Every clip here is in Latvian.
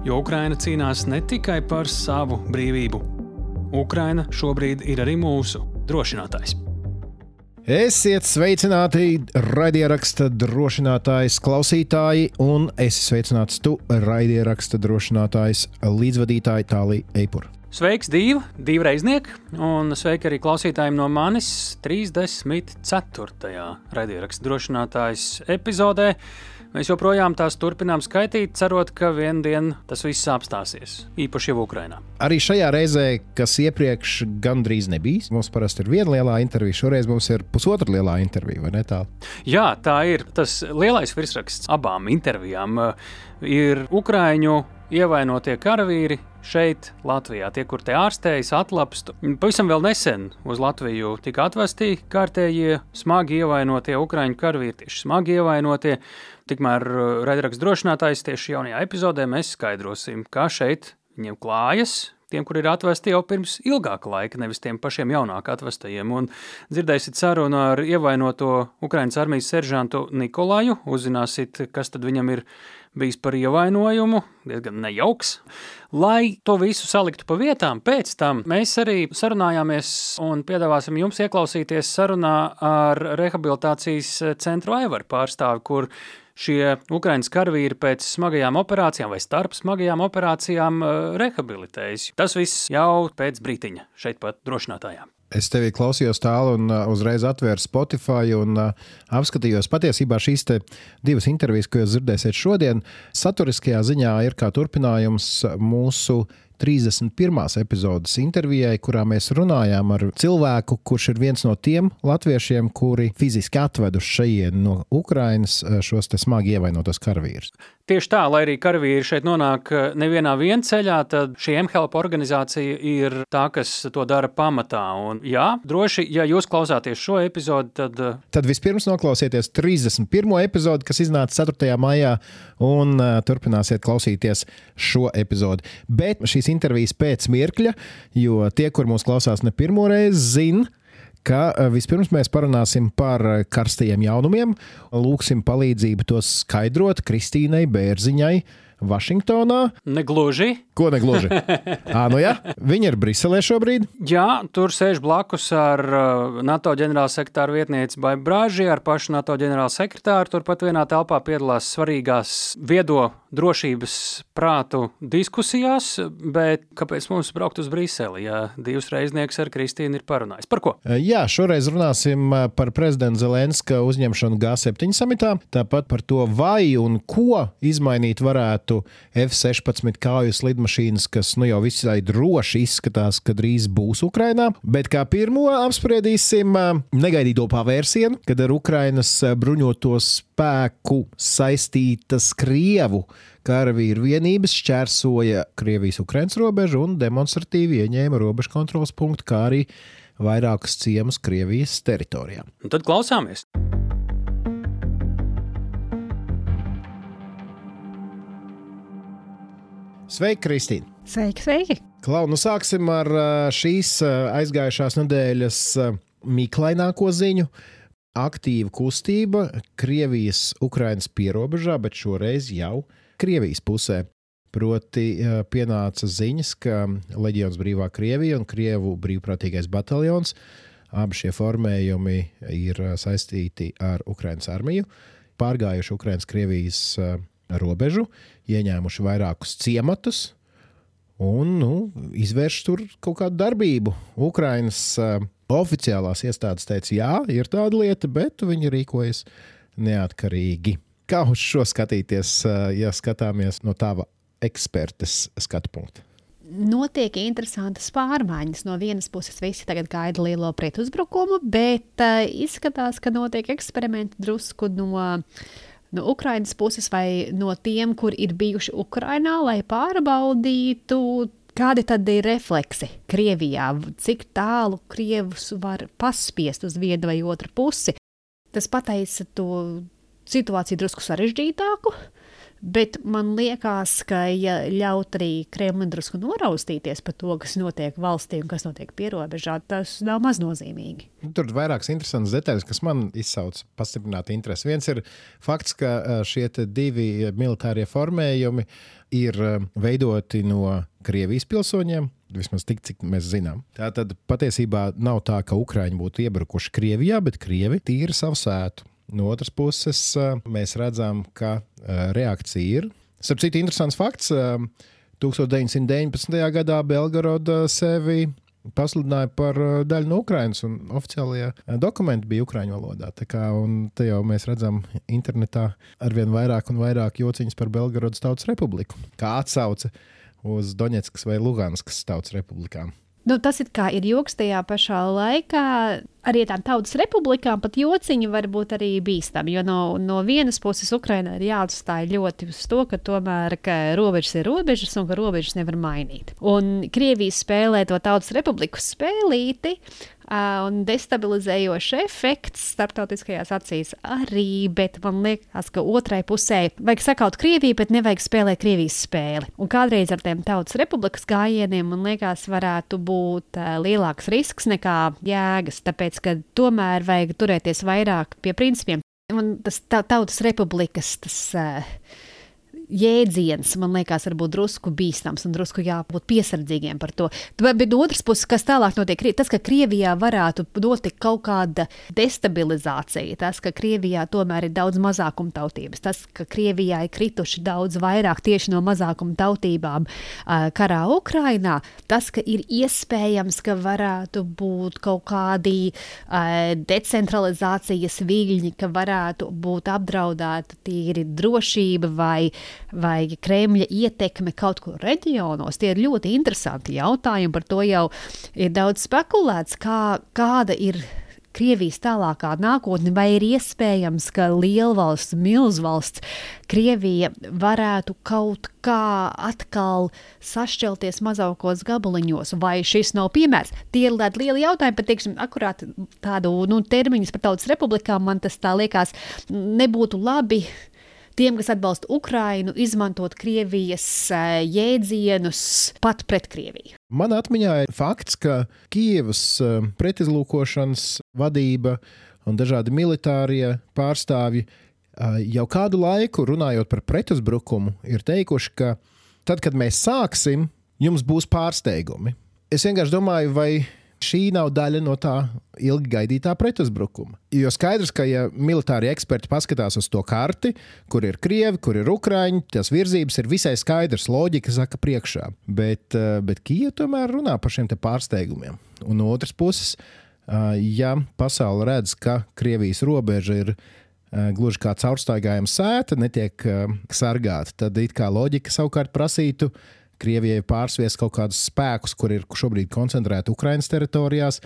Jo Ukraina cīnās ne tikai par savu brīvību. Ukraina šobrīd ir arī mūsu drošinātājs. Esiet sveicināti, raidieraksta drošinātājs, klausītāji, un es esmu sveicināts tu, raidieraksta drošinātājs, līdzvadītāji Tālija Eipura. Sveiks, divi reiznieki, un sveiki arī klausītājiem no manis 34. raidieraksta drošinātājs epizodē. Mēs joprojām tās turpinām skaitīt, cerot, ka vienā dienā tas viss apstāsies, īpaši jau Ukrajinā. Arī šajā reizē, kas iepriekš gandrīz nebija, mums parasti ir viena lielā intervija, šoreiz mums ir pusotra lielā intervija, vai ne tā? Jā, tā ir. Tas lielais virsraksts abām intervijām uh, ir Ukrāņu ievainotie karavīri šeit, Latvijā. Tie, kur te ārstējas, atlapstu. Pavisam vēl nesen uz Latviju tika atvesti kārtējie smagi ievainotie Ukrāņu karavīri, tieši smagi ievainotie. Tikmēr uh, raidījums drošinātājs tieši jaunajā epizodē mēs skaidrosim, kā šeit viņiem klājas. Tiem, kur ir atvesti jau pirms ilgāka laika, nevis tiem pašiem jaunāk atvestajiem. Un dzirdēsiet sarunu ar ievainoto Ukraiņas armijas seržantu Nikolaju. Uzzināsiet, kas tad viņam ir bijis par ievainojumu, diezgan nejauks. Lai to visu saliktu pa vietām, pēc tam mēs arī sarunājāmies un piedāvāsim jums ieklausīties sarunā ar rehabilitācijas centru Aivaru pārstāvi, kur šie Ukraiņas karavīri pēc smagajām operācijām vai starp smagajām operācijām eh, rehabilitējas. Tas viss jau pēc brītiņa šeit pat drošinātājām. Es tevi klausījos tālu un uh, uzreiz atvēru Spotify un uh, apskatījos. Patiesībā šīs divas intervijas, ko jūs dzirdēsiet šodien, saturiskajā ziņā ir kā turpinājums mūsu 31. epizodes intervijai, kurā mēs runājām ar cilvēku, kurš ir viens no tiem latviešiem, kuri fiziski atveduši šeit no Ukrainas eh, šos smagi ievainotos karavīrus. Tieši tā, lai arī karavīri šeit nonāk eh, nevienā ceļā, tad šī MHLP organizācija ir tā, kas to dara pamatā. Un, jā, droši, ja jūs klausāties šo epizodi, tad. Eh, tad vispirms noklausieties 31. epizodi, kas iznāca 4. maijā, un uh, turpināsiet klausīties šo epizodi. Bet šīs intervijas pēc mirkļa, jo tie, kur mūs klausās ne pirmo reizi, zina, ka eh, vispirms mēs parunāsim par karstajiem jaunumiem, lūgsim palīdzību tos skaidrot Kristīnai Bērziņai. Vašingtonā. Negluži. Ko negluži? à, nu jā, viņi ir Briselē šobrīd. Jā, tur sēž blakus ar uh, NATO ģenerālsekretāra vietnieci Baibu Brāži, ar pašu NATO ģenerālsekretāru. Turpat vienā telpā piedalās svarīgās viedo drošības prātu diskusijās, bet kāpēc mums braukt uz Briseli, ja divas reiznieks ar Kristīnu ir parunājis? Par ko? Jā, šoreiz runāsim par prezidenta Zelenska uzņemšanu G7 samitā, tāpat par to, vai un ko izmainīt varētu F-16 kāju slidmašīnas, kas nu jau visai droši izskatās, ka drīz būs Ukrainā. Bet kā pirmo apspriedīsim negaidīto pavērsienu, kad ar Ukrainas bruņoto spēku saistītas Krievu karavīru vienības šķērsoja Krievijas-Ukrainas robežu un demonstratīvi ieņēma robežu kontrols punktu, kā arī vairākus ciemus Krievijas teritorijā. Un tad klausāmies! Sveiki, Kristīne! Sveiki, sveiki! Klau, nu sāksim ar šīs aizgājušās nedēļas mīklaināko ziņu aktīva kustība Krievijas-Ukrainas pierobežā, bet šoreiz jau Krievijas pusē. Proti, pienāca ziņas, ka Leģions Brīvā Krievija un Krievu brīvprātīgais bataljons abi šie formējumi ir saistīti ar Ukraiņas armiju, pārgājuši Ukraiņas-Krievijas robežu, ieņēmuši vairākus ciematus un nu, izvērš tur kaut kādu darbību. Ukraiņas Oficiālās iestādes teica, jā, ir tāda lieta, bet viņi rīkojas neatkarīgi. Kā uz šo skatīties, ja skatāmies no tava ekspertes skatu punkta? Notiek interesantas pārmaiņas. No vienas puses, visi tagad gaida lielo pretuzbrukumu, bet uh, izskatās, ka notiek eksperimenti drusku no no Ukraiņas puses vai no tiem, kur ir bijuši Ukrajinā, lai pārbaudītu Kādi tad ir refleksi Krievijā? Cik tālu Krievus var paspiest uz vienu vai otru pusi? Tas pateica to situāciju drusku sarežģītāku. Bet man liekas, ka, ja ļaut arī Kremlim drusku noraustīties par to, kas notiek valstī un kas notiek pierobežā, tas nav maznozīmīgi. Tur ir vairākas interesantas detaļas, kas man izsauc pastiprināti interesi. Viens ir fakts, ka šie divi militārie formējumi ir veidoti no Krievijas pilsoņiem. Vismaz tik, cik mēs zinām. Tā tad patiesībā nav tā, ka Ukrāņi būtu iebrukuši Krievijā, bet Krievi tīra savu sētu. No otras puses, mēs redzam, ka reakcija ir. Starp citu, interesants fakts. 1919. gadā Belgoroda sevi pasludināja par daļu no Ukrainas, un oficiālajie dokumenti bija Ukrāņu valodā. Tā kā, te jau mēs redzam internetā arvien vairāk un vairāk jociņas par Belgorodas Tautas Republiku, kā atsauce uz Doņetskas vai Luganskas Tautas Republikām. Nu, tas ir joks tajā pašā laikā arī tām tautas republikām pat jociņi var būt arī bīstami. Jo no, no vienas puses Ukraiņai ir jāatstāj ļoti uz to, ka tomēr ka robežas ir robežas un ka robežas nevar mainīt. Un Krievija spēlē to tautas republiku spēlīti. Un destabilizējošs efekts starptautiskajās acīs arī, bet man liekas, ka otrai pusē vajag sakaut Krieviju, bet nevajag spēlēt Krievijas spēli. Un kādreiz ar tiem tautas republikas gājieniem, man liekas, varētu būt uh, lielāks risks nekā jēgas. Tāpēc, ka tomēr vajag turēties vairāk pie principiem. Un tas tautas republikas tas, uh, jēdziens, man liekas, varbūt drusku bīstams un drusku jābūt piesardzīgiem par to. Bet no otras puses, kas tālāk notiek, tas, ka Krievijā varētu notikt kaut kāda destabilizācija, tas, ka Krievijā tomēr ir daudz mazākumtautības, tas, ka Krievijā ir krituši daudz vairāk tieši no mazākumtautībām karā Ukrainā, tas, ka ir iespējams, ka varētu būt kaut kādi decentralizācijas viļņi, ka varētu būt apdraudēta tīri drošība vai vai Kremļa ietekme kaut kur reģionos. Tie ir ļoti interesanti jautājumi. Par to jau ir daudz spekulēts, kā, kāda ir Krievijas tālākā nākotne, vai ir iespējams, ka lielvalsts, milzvalsts Krievija varētu kaut kā atkal sašķelties mazākos gabaliņos, vai šis nav piemērs? Tie ir lieli jautājumi, pat teiksim, akurāt tādu nu, termiņus par tautas republikām, man tas tā liekas, nebūtu labi tiem, kas atbalsta Ukrainu, izmantot Krievijas eh, jēdzienus pat pret Krieviju. Man atmiņā ir fakts, ka Kievas eh, pretizlūkošanas vadība un dažādi militārie pārstāvji eh, jau kādu laiku runājot par pretuzbrukumu, ir teikuši, ka tad, kad mēs sāksim, jums būs pārsteigumi. Es vienkārši domāju, vai šī nav daļa no tā ilgi gaidītā pretuzbrukuma. Jo skaidrs, ka ja militāri eksperti paskatās uz to karti, kur ir krievi, kur ir ukrāņi, tās virzības ir visai skaidrs, loģika saka priekšā. Bet, eh, bet Kijava tomēr runā par šiem pārsteigumiem. Un no otras puses, eh, ja pasaule redz, ka Krievijas robeža ir eh, gluži kā caurstaigājama sēta, netiek sargāta, tad it kā loģika savukārt prasītu Krievijai pārsviest kaut kādus spēkus, kur ir šobrīd koncentrēti Ukraiņas teritorijās,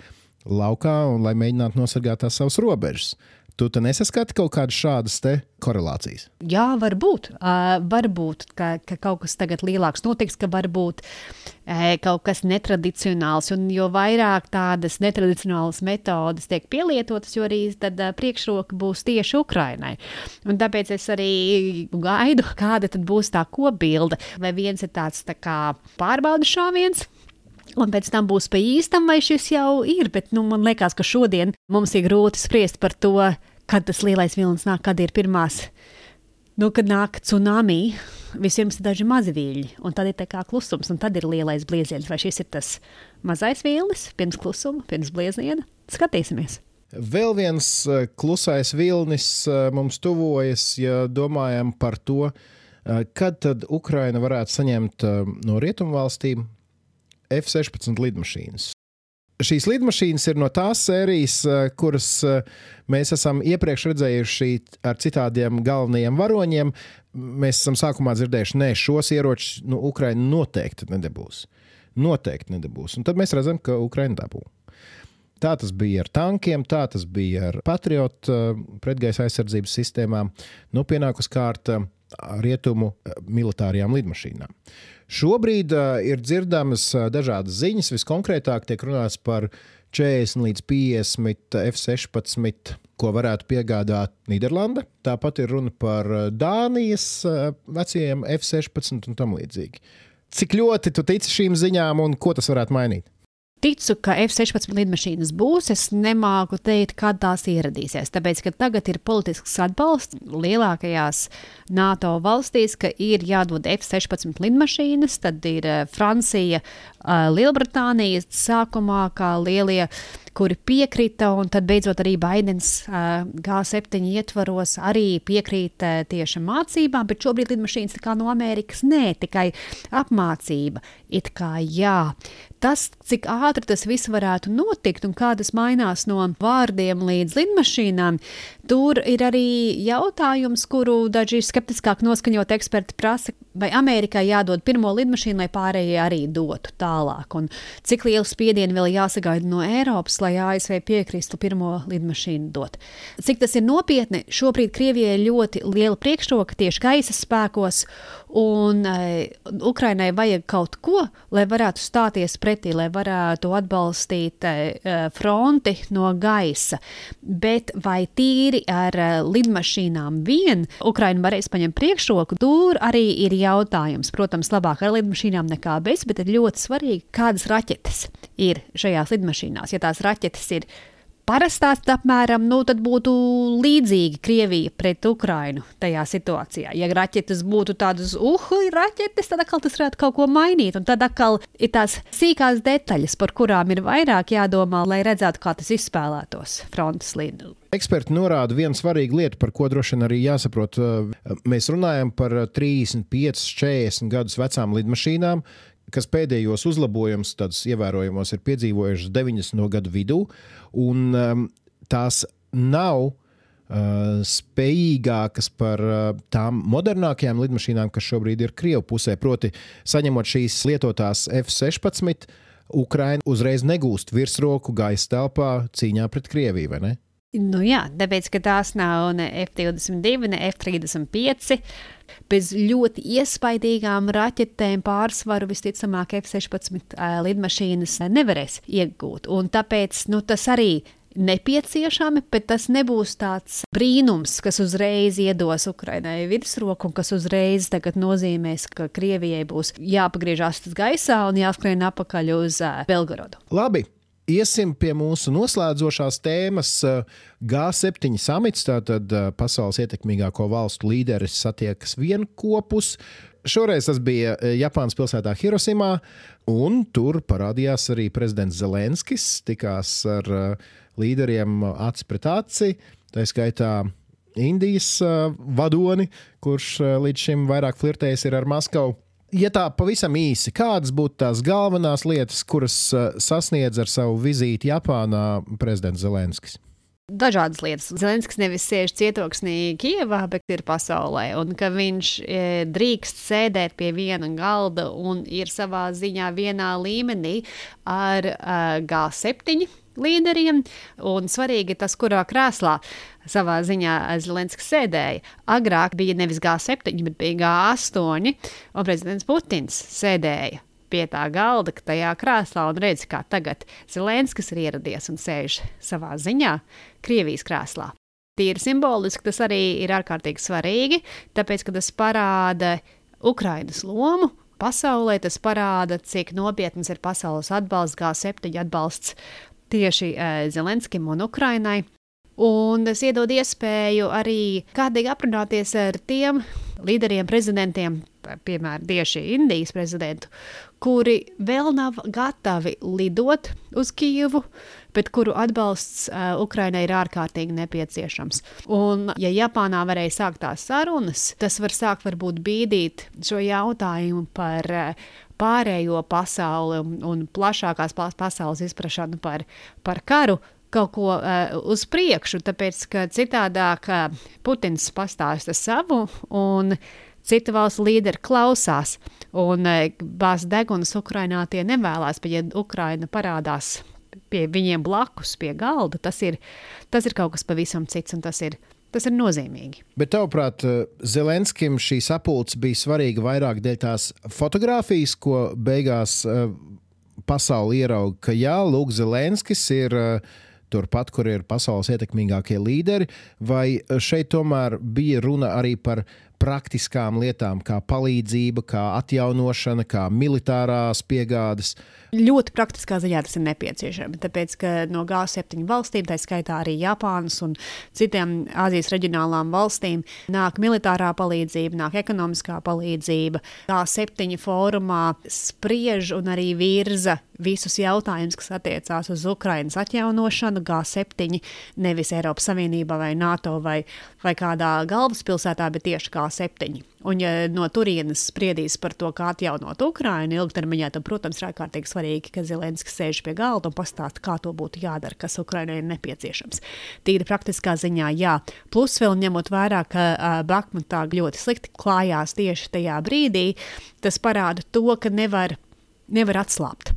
laukā, un lai mēģinātu nosargāt tās savas robežas. Tu nesaskati kaut kādas šādas korelācijas? Jā, varbūt. Uh, varbūt ka, ka kaut kas tagad lielāks notiks, ka varbūt uh, kaut kas netradicionāls. Un jo vairāk tādas netradicionālas metodes tiek pielietotas, jo arī tad, uh, priekšroka būs tieši Ukrainai. Un tāpēc es arī gaidu, kāda būs tā kopbilde. Vai viens ir tāds tā kā pārbaudas šāviens, Un pēc tam būs pa īstam, vai šis jau ir. Bet nu, man liekas, ka šodien mums ir grūti spriest par to, kad tas lielais vilnis nāk, kad ir pirmās. Nu, kad nāk tsunami, vispirms ir daži mazi viļņi, un tad ir tā kā klusums, un tad ir lielais blieziens. Vai šis ir tas mazais vilnis, pirms klusuma, pirms blieziena? Skatīsimies! Vēl viens eh, klusais vilnis eh, mums tuvojas, ja domājam par to, eh, kad tad Ukraina varētu saņemt no rietumvalstīm F-16 lidmašīnas. Šīs lidmašīnas ir no tās sērijas, eh, kuras eh, mēs esam iepriekš redzējuši ar citādiem galvenajiem varoņiem. Mēs esam sākumā dzirdējuši, ka šos ieročus nu, Ukraiņa noteikti nedabūs. Noteikti nedabūs. Un tad mēs redzam, ka Ukraiņa dabū. Tā tas bija ar tankiem, tā tas bija ar patriotu eh, pretgaisa aizsardzības sistēmām. Nu, pienākus kārta rietumu militārajām lidmašīnām. Šobrīd uh, ir dzirdamas uh, dažādas ziņas. Viskonkrētāk tiek runāts par 40 līdz 50 F-16, ko varētu piegādāt Nīderlanda. Tāpat ir runa par Dānijas uh, vecajiem F-16 un tam līdzīgi. Cik ļoti tu tici šīm ziņām un ko tas varētu mainīt? Ticu, ka F-16 lidmašīnas būs. Es nemāku teikt, kad tās ieradīsies. Tāpēc, ka tagad ir politisks atbalsts lielākajās NATO valstīs, ka ir jādod F-16 lidmašīnas, tad ir eh, Francija, eh, Lielbritānija sākumā kā lielie kuri piekrita, un tad beidzot arī Baidens G7 ietvaros arī piekrīt tieši mācībām, bet šobrīd lidmašīnas no Amerikas nē, tikai apmācība. It kā jā. Tas, cik ātri tas viss varētu notikt un kā tas mainās no vārdiem līdz lidmašīnām, tur ir arī jautājums, kuru daži skeptiskāk noskaņot eksperti prasa, vai Amerikai jādod pirmo lidmašīnu, lai pārējie arī dotu tālāk, un cik lielu spiedienu vēl jāsagaida no Eiropas, lai ASV piekristu pirmo lidmašīnu dot. Cik tas ir nopietni, šobrīd Krievijai ir ļoti liela priekšroka tieši gaisa spēkos, un uh, Ukrainai vajag kaut ko, lai varētu stāties pretī, lai varētu atbalstīt uh, fronti no gaisa. Bet vai tīri ar uh, lidmašīnām vien Ukraina varēs paņemt priekšroku, tur arī ir jautājums. Protams, labāk ar lidmašīnām nekā bez, bet ir ļoti svarīgi, kādas raķetes ir šajās lidmašīnās. Ja tās raķetes ir parastās apmēram, nu, tad būtu līdzīgi Krievija pret Ukrainu tajā situācijā. Ja raķetes būtu tādas uhuļu raķetes, tad atkal tas varētu kaut ko mainīt. Un tad atkal ir tās sīkās detaļas, par kurām ir vairāk jādomā, lai redzētu, kā tas izspēlētos frontes līnijā. Eksperti norāda vienu svarīgu lietu, par ko droši vien arī jāsaprot. Mēs runājam par 35, 40 gadus vecām lidmašīnām, kas pēdējos uzlabojumus, tādus ievērojamos, ir piedzīvojušas 90. gadu vidū, un um, tās nav uh, spējīgākas par uh, tām modernākajām lidmašīnām, kas šobrīd ir Krievijas pusē. Proti, saņemot šīs lietotās F-16, Ukraina uzreiz negūst virsroku gaisa telpā cīņā pret Krieviju? Nu jā, tāpēc, ka tās nav ne F-22, ne F-35. Bez ļoti iespaidīgām raķetēm pārsvaru visticamāk F-16 lidmašīnas nevarēs iegūt. Un tāpēc nu, tas arī nepieciešami, bet tas nebūs tāds brīnums, kas uzreiz iedos Ukrainai virsroku un kas uzreiz nozīmēs, ka Krievijai būs jāpagriežās gaisā un jāskrien atpakaļ uz Belgorodu. Labi, Iesim pie mūsu noslēdzošās tēmas. G7 samits, tātad pasaules ietekmīgāko valstu līderis satiekas vienopus. Šoreiz tas bija Japānas pilsētā Hirosimā, un tur parādījās arī prezidents Zelenskis. Tikās ar līderiem aci pret aci, tā skaitā Indijas vadoni, kurš līdz šim vairāk flirtējis ar Maskavu ja tā pavisam īsi, kādas būtu tās galvenās lietas, kuras uh, sasniedz ar savu vizīti Japānā prezidents Zelenskis? Dažādas lietas. Zelenskis nevis sēž cietoksnī Kijavā, bet ir pasaulē. Un ka viņš e, drīkst sēdēt pie viena galda un ir savā ziņā vienā līmenī ar e, G7 līderiem. Un svarīgi tas, kurā krēslā savā ziņā Zelenskis sēdēja. Agrāk bija nevis G7, bet bija G8, un prezidents Putins sēdēja pie tā galda, tajā krēslā un redz, kā tagad Zelenskis ir ieradies un sēž savā ziņā Krievijas krēslā. Tīri simboliski tas arī ir ārkārtīgi svarīgi, tāpēc, ka tas parāda Ukrainas lomu pasaulē, tas parāda, cik nopietns ir pasaules atbalsts, G7 atbalsts tieši Zelenskim un Ukrainai. Un tas iedod iespēju arī kādīgi aprunāties ar tiem līderiem, prezidentiem, piemēram, tieši Indijas prezidentu, kuri vēl nav gatavi lidot uz Kijevu, bet kuru atbalsts uh, Ukrainai ir ārkārtīgi nepieciešams. Un, ja Japānā varēja sākt tās sarunas, tas var sākt varbūt bīdīt šo jautājumu par uh, pārējo pasauli un, un plašākās pasaules izpratni par, par karu kaut ko uh, uz priekšu, tāpēc ka citādāk uh, Putins pastāsta savu un citu valstu līderi klausās. Un uh, bāzes degunas Ukrainā tie nevēlas, bet ja Ukraina parādās pie viņiem blakus, pie galda, tas ir, tas ir kaut kas pavisam cits un tas ir tas ir nozīmīgi. Bet, tavuprāt, Zelenskim šī sapulce bija svarīga vairāk dēļ tās fotografijas, ko beigās uh, pasauli ierauga, ka jā, Lūk, Zelenskis ir. Uh, turpat, kur ir pasaules ietekmīgākie līderi, vai šeit tomēr bija runa arī par praktiskām lietām, kā palīdzība, kā atjaunošana, kā militārās piegādes. Ļoti praktiskā ziņā tas ir nepieciešams. Tāpēc, ka no G7 valstīm, tā skaitā arī Japānas un citām Āzijas reģionālām valstīm, nāk militārā palīdzība, nāk ekonomiskā palīdzība. G7 fórumā spriež un arī virza visus jautājumus, kas attiecās uz Ukraiņas atjaunošanu. G7 nevis Eiropas Savienībā vai NATO vai, vai kādā galvaspilsētā, bet tieši G7. Un, ja no turienes spriedīs par to, kā atjaunot Ukrajinu ilgtermiņā, tad, protams, ir ārkārtīgi svarīgi, ka Zelenskis sēž pie galda un pastāsta, kā to būtu jādara, kas Ukrajinai ir nepieciešams. Tīri praktiskā ziņā, jā. Plus, vēl ņemot vērā, ka uh, Bakmatā ļoti slikti klājās tieši tajā brīdī, tas parāda to, ka nevar, nevar atslābt.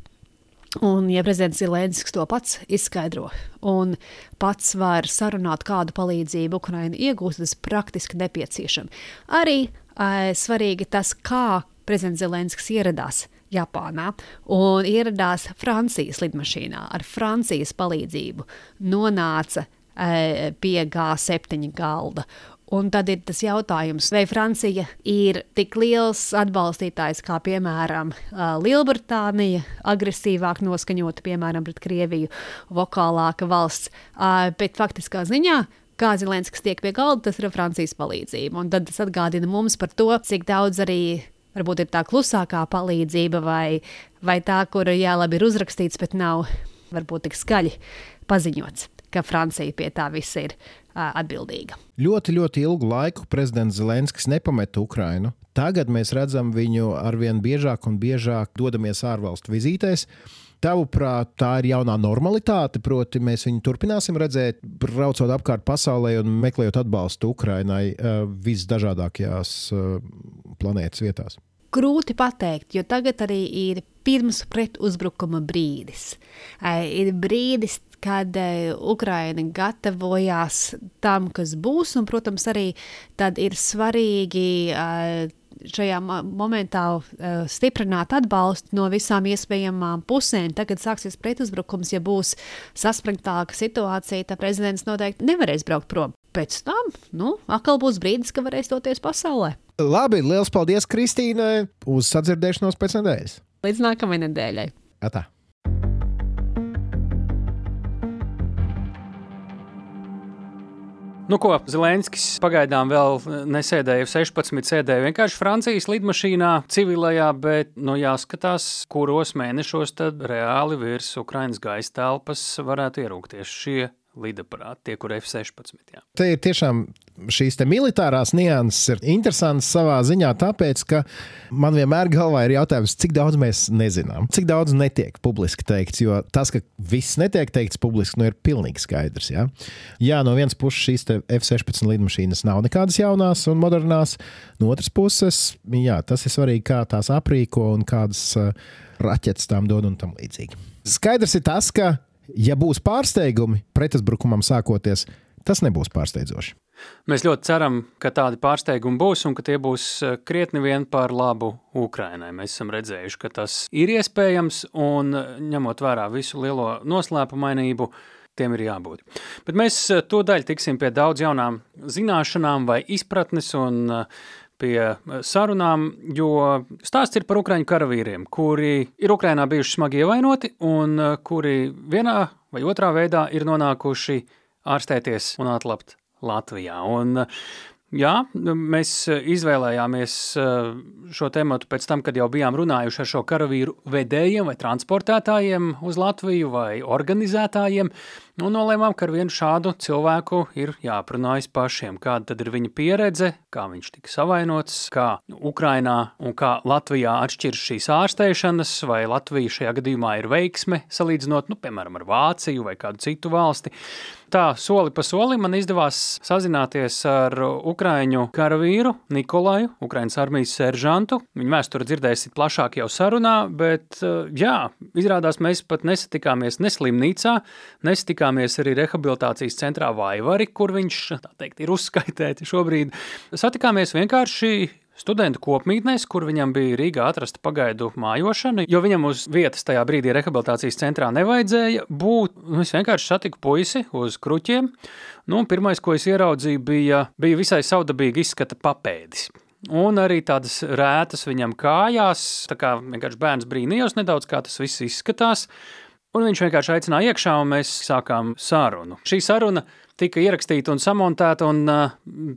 Un, ja prezidents Zelenskis to pats izskaidro un pats var sarunāt, kādu palīdzību Ukraina iegūst, tas praktiski nepieciešams. Arī svarīgi tas, kā prezidents Zelenskis ieradās Japānā un ieradās Francijas lidmašīnā ar Francijas palīdzību, nonāca e, pie G7 galda. Un tad ir tas jautājums, vai Francija ir tik liels atbalstītājs kā, piemēram, Lielbritānija, agresīvāk noskaņota, piemēram, pret Krieviju, vokālāka valsts, bet faktiskā ziņā. Kā Zelenskis tiek pie galda, tas ir Francijas palīdzība. Un tad tas atgādina mums par to, cik daudz arī varbūt ir tā klusākā palīdzība, vai, vai tā, kur jā, labi ir uzrakstīts, bet nav varbūt tik skaļi paziņots, ka Francija pie tā viss ir atbildīga. Ļoti, ļoti ilgu laiku prezidents Zelenskis nepameta Ukrainu. Tagad mēs redzam viņu arvien biežāk un biežāk dodamies ārvalstu vizītēs. Tavuprāt, tā ir jaunā normalitāte, proti, mēs viņu turpināsim redzēt, braucot apkārt pasaulē un meklējot atbalstu Ukrainai visdažādākajās planētas vietās. Grūti pateikt, jo tagad arī ir pirms pretuzbrukuma brīdis. Ir brīdis, kad uh, Ukraina gatavojās tam, kas būs, un, protams, arī tad ir svarīgi šajā momentā uh, stiprināt atbalstu no visām iespējamām pusēm. Tagad sāksies pretuzbrukums, ja būs saspringtāka situācija, tad prezidents noteikti nevarēs braukt prom. Pēc tam, nu, atkal būs brīdis, kad varēs doties pasaulē. Labi, liels paldies Kristīnai uz sadzirdēšanos pēc nedēļas. Līdz nākamajai nedēļai. Atā. Nu, ko Zelenskis pagaidām vēl nesēdēja 16, sēdēja vienkārši Francijas lidmašīnā, civilajā, bet nu, jāskatās, kuros mēnešos tad reāli virs Ukraiņas gaisa telpas varētu ierūkties šie lidaparāti, tie, kur F-16. Jā. Te ir tiešām šīs militārās nianses ir interesantas savā ziņā, tāpēc, ka man vienmēr galvā ir jautājums, cik daudz mēs nezinām, cik daudz netiek publiski teikts. Jo tas, ka viss netiek teikts publiski, nu, ir pilnīgi skaidrs. Ja? Jā, no vienas puses šīs F-16 lidmašīnas nav nekādas jaunās un modernās, no otras puses, jā, tas ir svarīgi, kā tās aprīko un kādas uh, raķetes tām dod un tam līdzīgi. Skaidrs ir tas, ka ja būs pārsteigumi pretuzbrukumam sākoties, tas nebūs pārsteidzoši. Mēs ļoti ceram, ka tādi pārsteigumi būs un ka tie būs eh, krietni vien par labu Ukrainai. Mēs esam redzējuši, ka tas ir iespējams un eh, ņemot vērā visu lielo noslēpumainību, tiem ir jābūt. Bet mēs eh, to daļu tiksim pie daudz jaunām zināšanām vai izpratnes un pie sarunām, jo stāsts ir par ukraiņu karavīriem, kuri ir Ukrainā bijuši smagi ievainoti un kuri vienā vai otrā veidā ir nonākuši ārstēties un atlapt Latvijā. Un, jā, mēs izvēlējāmies eh, šo tēmu pēc tam, kad jau bijām runājuši ar šo karavīru vedējiem vai transportētājiem uz Latviju vai organizētājiem. Un nolēmām, ka ar vienu šādu cilvēku ir jāprunājas pašiem, kāda tad ir viņa pieredze, kā viņš tika savainots, kā Ukrainā un kā Latvijā atšķiras šīs ārstēšanas, vai Latvija šajā gadījumā ir veiksme, salīdzinot, nu, piemēram, ar Vāciju vai kādu citu valsti. Tā soli pa solim man izdevās sazināties ar Ukrāņu karavīru Nikolaju, Ukraiņas armijas seržantu. Viņa vēsturi dzirdēsiet plašāk jau sarunā, bet uh, jā, izrādās mēs pat nesatikāmies ne slimnīcā, nesatikāmies arī rehabilitācijas centrā Vaivari, kur viņš, tā teikt, ir uzskaitēti šobrīd. Satikāmies vienkārši studentu kopmītnēs, kur viņam bija Rīgā atrasta pagaidu mājošana, jo viņam uz vietas tajā brīdī rehabilitācijas centrā nevajadzēja būt. Nu, es vienkārši satiku puisi uz kruķiem. Nu, pirmais, ko es ieraudzīju, bija, bija visai saudabīgi izskata papēdis. Un arī tādas rētas viņam kājās. Tā kā vienkārši bērns brīnījās nedaudz, kā tas viss izskatās. Un viņš vienkārši aicināja iekšā, un mēs sākām sarunu. Šī saruna tika ierakstīta un samontēta, un uh,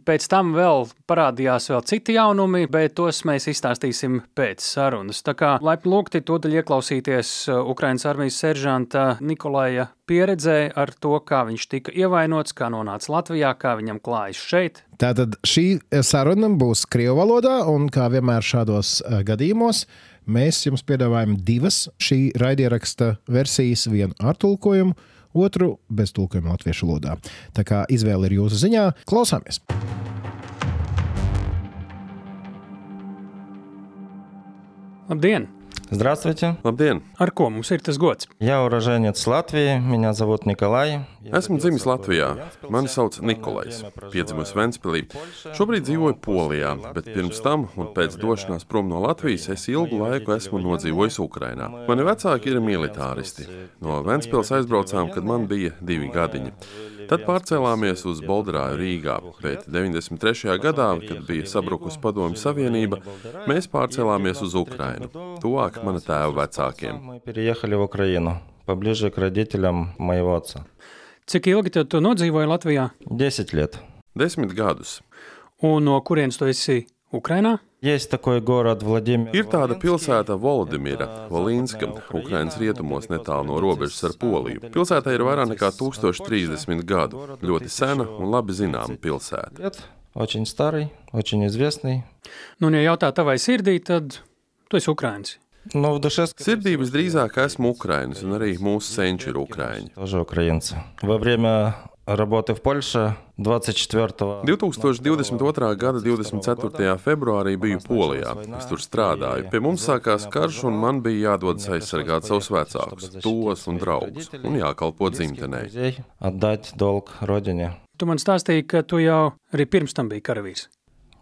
pēc tam vēl parādījās vēl citi jaunumi, bet tos mēs izstāstīsim pēc sarunas. Tā kā laipni lūgti tūdaļ ieklausīties Ukraiņas armijas seržanta Nikolaja pieredzē ar to, kā viņš tika ievainots, kā nonāca Latvijā, kā viņam klājas šeit. Tātad šī saruna būs Krievu valodā, un kā vienmēr šādos gadījumos Mēs jums piedāvājam divas šī raidieraksta versijas, vienu ar tulkojumu, otru bez tulkojuma latviešu valodā. Tā kā izvēle ir jūsu ziņā, klausāmies! Labdien! Здравствуйте. Labdien! Ar ko mums ir tas gods? Я уроженец Латвии, меня зовут Николай. Esmu dzimis Latvijā. Mani sauc Nikolais. Piedzimis Ventspīlī. Šobrīd dzīvoju Polijā, bet pirms tam un pēc došanās prom no Latvijas es ilgu laiku esmu nodzīvojis Ukrajinā. Mani vecāki ir militāristi. No Ventspils aizbraucām, kad man bija divi gadiņi. Tad pārcēlāmies uz Bolderāju Rīgā, bet 93. gadā, kad bija sabrukusi Padomju Savienība, mēs pārcēlāmies uz Ukrajinu, tuvāk mana tēva vecākiem. Мы переехали в Украину, поближе к родителям моего отца. Cik ilgi tu, tu nodzīvoji Latvijā? 10 лет. Desmit gadus. Un no kurienes tu esi Ukrainā? Есть такой город Владимир. Ir tāda pilsēta Volodimira, Volīnska, Ukrainas rietumos netālu no robežas ar Poliju. Pilsētai ir vairāk nekā 1030 gadu. Ļoti sena un labi zināma pilsēta. Лет. Очень старый, очень известный. Nu, un, ja jautā tavai sirdī, tad tu esi Ukraiņš. Sirdī visdrīzāk esmu Ukrainas, un arī mūsu senči ir Ukraiņi. 2022. gada 24. februārī biju Polijā. Es tur strādāju. Pie mums sākās karš, un man bija jādodas aizsargāt savus vecākus, tos un draugus, un jākalpo dzimtenei. Tu man stāstīji, ka tu jau arī pirms tam biji karavīrs.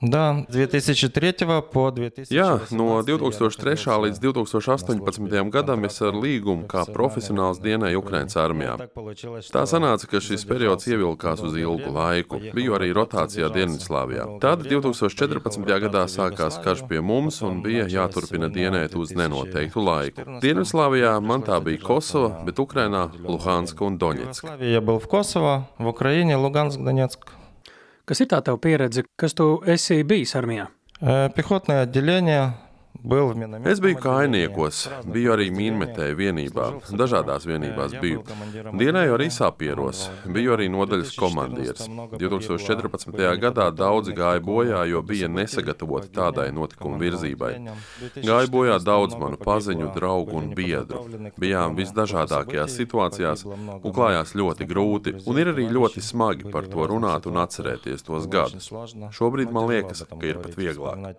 Да, с 2003 по 2000. Jā, no 2003. līdz 2018. gadam es ar līgumu kā profesionāls dienēju Ukraiņas armijā. Так получилось, Tā что sanāca, ka šis periods ievilkās uz ilgu laiku. Biju arī rotācijā Dienvidslāvijā. Tad 2014. gadā sākās karš pie mums un bija jāturpina dienēt uz nenoteiktu laiku. Dienvidslāvijā man tā bija Kosova, bet Ukrainā Luhanska un в Doņetska. Югославии я был в Kosovo, в Украине Луганск, Донецк. Kas ir tā tava pieredze, kas tu esi bijis armijā? Э, Пехотное отделение был в минометном Es biju kainiekos, biju arī mīnmetēju vienībā, dažādās vienībās biju. Dienēju arī sapieros, biju arī nodaļas komandieris. 2014. gadā daudzi gāja bojā, jo bija nesagatavoti tādai notikuma virzībai. Gāja bojā daudz manu paziņu, draugu un biedru. Bijām visdažādākajās situācijās, un klājās ļoti grūti, un ir arī ļoti smagi par to runāt un atcerēties tos gadus. Šobrīd man liekas, ka ir pat vieglāk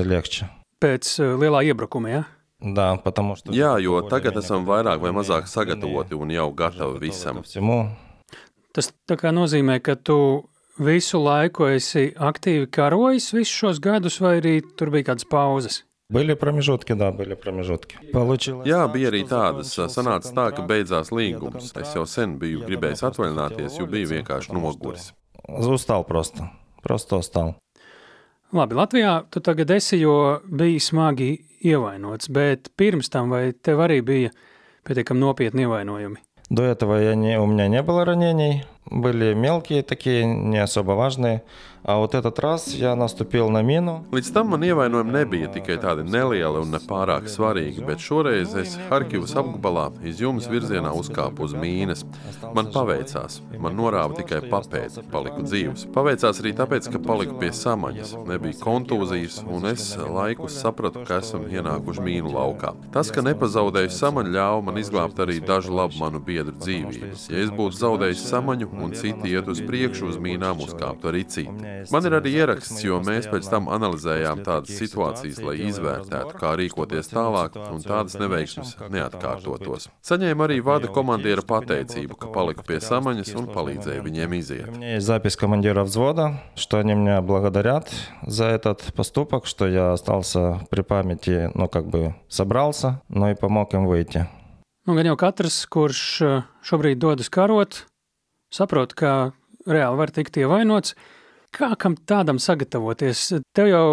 На те года. Сейчас, мне кажется, легче. Pēc uh, lielā iebrukuma, ja? Да, потому что... Jā, jo tagad esam vairāk vai mazāk sagatavoti un jau gatavi visam. Ко всему. Tas tā kā nozīmē, ka tu visu laiku esi aktīvi karojis visus šos gadus, vai arī tur bija kādas pauzes? Были промежутки, да, были промежутки. Получилось Jā, так, bija arī что tādas. закончился Sanāca tā, ka контракт beidzās с līgums. Дедом Es jau sen biju gribējis atvaļināties, jo biju vienkārši noguris. Устал просто. Просто устал. Labi, Latvijā tu tagad esi, jo biji smagi ievainots, bet pirms tam vai tev arī bija pietiekami nopietni ievainojumi? До этого я не, у меня не было ранений. Были мелкие такие, не особо важные. А вот этот раз я наступил на мину. Līdz tam man ievainojumi nebija tikai tādi nelieli un nepārāk svarīgi, bet šoreiz es Harkivas apgabalā iz jums virzienā uzkāpu uz mīnas. Man paveicās, man norāva tikai papēdi, paliku dzīves. Paveicās arī tāpēc, ka paliku pie samaņas, nebija kontūzijas, un es laikus sapratu, ka esam ienākuši mīnu laukā. Tas, ka nepazaudēju samaņu, ļāva man izglābt arī dažu labu manu biedru dzīvības. Ja es būtu zaudējis samaņu un citi iet uz priekšu uz mīnām, uzkāptu arī citi. Man ir arī ieraksts, jo mēs pēc tam analizējām tādas situācijas, lai izvērtētu, kā rīkoties tālāk, un tādas neveiksmes neatkārtotos. Saņēmu arī vada komandiera pateicību, ka paliku pie samaņas un palīdzēju viņiem iziet. У меня есть запись командира взвода, что они меня благодарят за этот поступок, что я остался при памяти, ну, как бы собрался, но и помог им выйти. Nu, gan jau katrs, kurš eh, šobrīd dodas karot, saprot, ka reāli var tikt ievainots. Kā kam tādam sagatavoties? Tev jau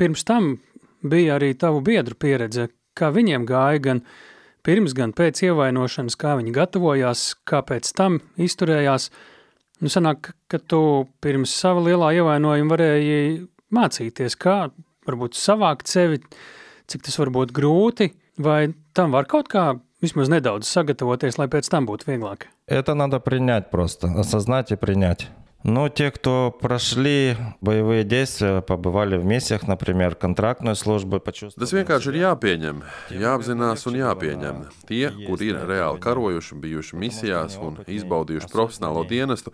pirms tam bija arī tavu biedru pieredze, kā viņiem gāja gan pirms, gan pēc ievainošanas, kā viņi gatavojās, kā pēc tam izturējās. Nu, sanāk, ka tu pirms sava lielā ievainojuma varēji mācīties, kā varbūt savākt sevi, cik tas var būt grūti, vai tam var kaut kā vismaz nedaudz sagatavoties, lai pēc tam būtu vieglāk. Это надо принять просто, осознать и принять. Ну, те, кто прошли боевые действия, побывали в миссиях, например, контрактную службу, Tas почувствовали... vienkārši ir jāpieņem, jāapzinās un jāpieņem. Tie, kuri ir reāli karojuši, bijuši misijās un izbaudījuši profesionālo dienestu,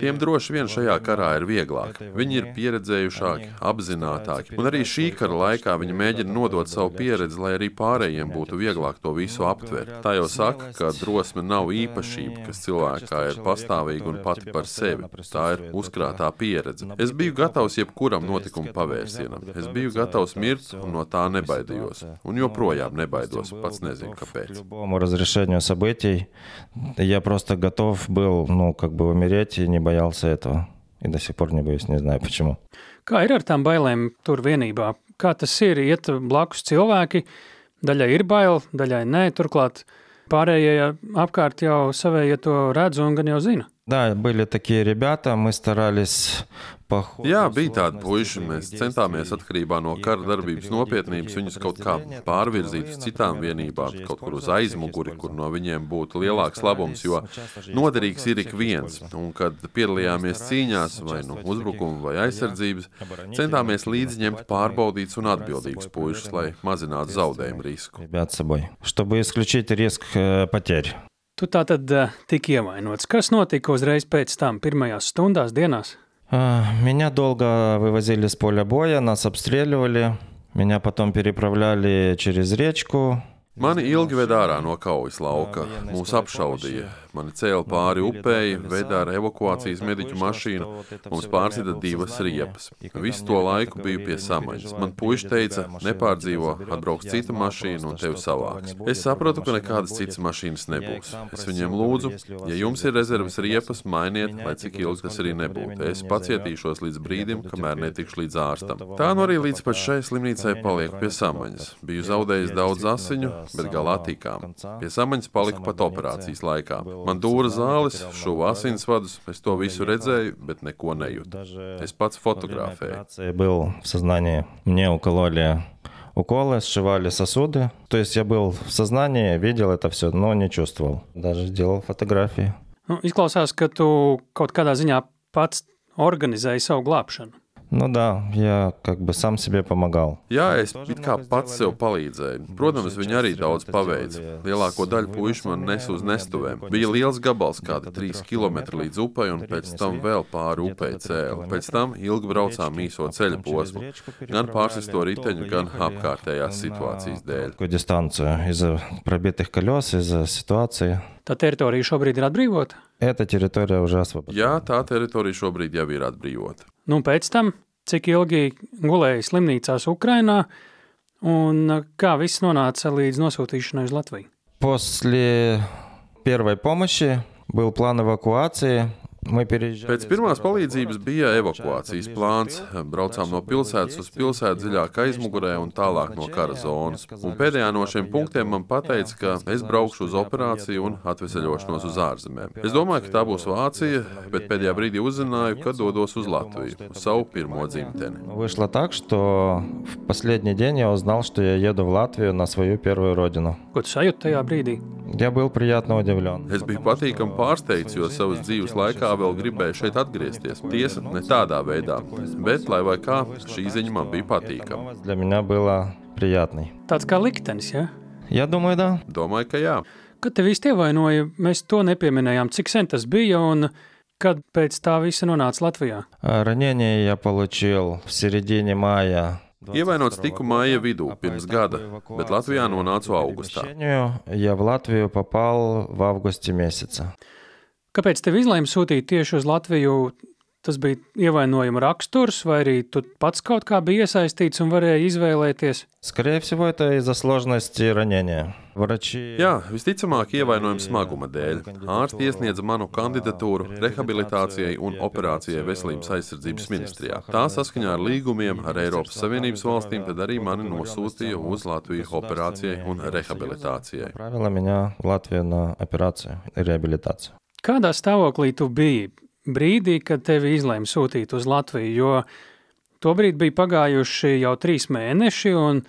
tiem droši vien šajā karā ir vieglāk. Viņi ir pieredzējušāki, apzinātāki, un arī šī kara laikā viņi mēģina nodot savu pieredzi, lai arī pārējiem būtu vieglāk to visu aptvert. Tā jau saka, ka drosme nav īpašība, kas cilvēkā ir pastāvīga un pati par sevi. Tā ir uzkrātā pieredze. Es biju gatavs jebkuram notikuma pavērsienam. Es biju gatavs mirt un no tā nebaidījos. Un joprojām nebaidos, pats nezinu К kāpēc. любому разрешению событий я просто готов был, ну, как бы умереть и не боялся этого. И до сих пор не боюсь, не знаю почему. Kā ir ar tām bailēm tur vienībā? Kā tas ir? Iet blakus cilvēki, daļai ir bail, daļai nē. Turklāt pārējie apkārt jau savējie to redz un gan jau zina. Да, были такие ребята, мы старались по ходу Jā, bija сложности tādi puiši. Mēs действий centāmies atkarībā no kara darbības nopietnības viņus kaut kā pārvirzīt uz citām vienībām, kaut kur uz aizmuguri, kur no viņiem būtu lielāks labums, jo noderīgs ir ik viens. Un, kad piedalījāmies cīņās, vai nu uzbrukuma vai aizsardzības, centāmies līdzņemt pārbaudītus un atbildīgus puišus, lai mazinātu zaudējumu risku. ребят с собой, чтобы исключить риск э, потерь. Tu tā tad uh, tik ievainots. Kas notika uzreiz pēc tam, pirmajās stundās, dienās? А, Меня долго вывозили с поля боя, нас обстреливали. Меня потом переправляли через речку. Mani ilgi ved ārā no kaujas lauka. Mūs apšaudīja. Mani cēla pāri upei, veda ar evakuācijas mediķu mašīnu. Mums pārsita divas riepas. Visu to laiku biju pie samaņas. Man puiši teica, nepārdzīvo, atbrauks cita mašīna un tevi savāks. Es sapratu, ka nekādas citas mašīnas nebūs. Es viņiem lūdzu, ja jums ir rezerves riepas, mainiet, lai cik ilgi tas arī nebūtu. Es pacietīšos līdz brīdim, kamēr netikšu līdz ārstam. Tā nu arī līdz pat šai slimnīcai palieku pie samaņas. Biju zaudējis daudz asiņu, bet galā tikām. Pie samaņas paliku pat operācijas laikā. Man dūra zāles, šuva asinsvadus, es to visu redzēju, bet neko nejūtu. Es pats fotografēju. Операции был в сознании. Мне укололи уколы, сшивали сосуды. То есть я был в сознании, видел это все, но не чувствовал. Даже делал фотографии. Nu, izklausās, ka tu kaut kādā ziņā pats organizēji savu glābšanu. Ну да, я как бы сам себе помогал. Jā, es it kā pats sev palīdzēju. Protams, viņi arī daudz paveica. Lielāko daļu puišu man nes uz nestuvēm. Bija liels gabals, kādi 3 km līdz upei, un pēc tam vēl pāri upei cēlā. Pēc tam ilgi braucām īso ceļu posmu, gan pārsisto riteņu, gan apkārtējās situācijas dēļ. Такую дистанцию из-за пробитых колес, из-за ситуации. Tā teritorija šobrīd ir atbrīvota. Эта территория уже освобождена. Jā, tā teritorija šobrīd jau ir atbrīvota. Nu, un pēc tam, cik ilgi gulēji slimnīcās Ukrajinā, un uh, kā viss nonāca līdz nosūtīšanai uz Latviju. После первой помощи был план эвакуации. Pēc pirmās palīdzības bija evakuācijas plāns. Braucām no pilsētas uz pilsētu dziļāk aizmugurē un tālāk no kara zonas. Un pēdējā no šiem punktiem man teica, ka es braukšu uz operāciju un atvesaļošanos uz ārzemēm. Es domāju, ka tā būs Vācija, bet pēdējā brīdī uzzināju, ka dodos uz Latviju, uz savu pirmo dzimteni. Вышло так, что в последний день я узнал, что я еду в Латвию на свою первую родину. Ko tu sajūti tajā brīdī? Я был приятно удивлен. Es biju patīkami pārsteigts, jo savas dzīves laikā vēl gribēju šeit atgriezties. Tiesa, ne tādā veidā, bet, lai vai kā, šī ziņa man bija patīkama. Для меня было приятной. Tāds kā liktenis, ja? Я думаю, да. Domāju, ka jā. Kad tev īsti ievainoja, mēs to nepieminējām, cik sen tas bija un kad pēc tā visa nonāca Latvijā. А Ранение я получил в середине мая. Ievainots tiku māja vidū pirms gada, bet Latvijā nonācu augustā. Лечению Я в Латвию попал в августе месяце. Kāpēc tev izlēma sūtīt tieši uz Latviju? Tas bija ievainojuma raksturs, vai arī tu pats kaut kā biji iesaistīts un varēji izvēlēties? Скорее всего, это из-за сложности ранения. Врачи... Jā, visticamāk, ievainojuma smaguma dēļ. Ārsti iesniedza manu kandidatūru rehabilitācijai un operācijai Veselības aizsardzības ministrijā. Tā saskaņā ar līgumiem ar Eiropas Savienības valstīm tad arī mani nosūtīja uz Latviju operācijai un rehabilitācijai. Правила меня в Латвию на операцию и реабилитацию. Kādā stāvoklī tu biji brīdī, kad tevi izlēma sūtīt uz Latviju? Jo tobrīd bija pagājuši jau trīs mēneši, un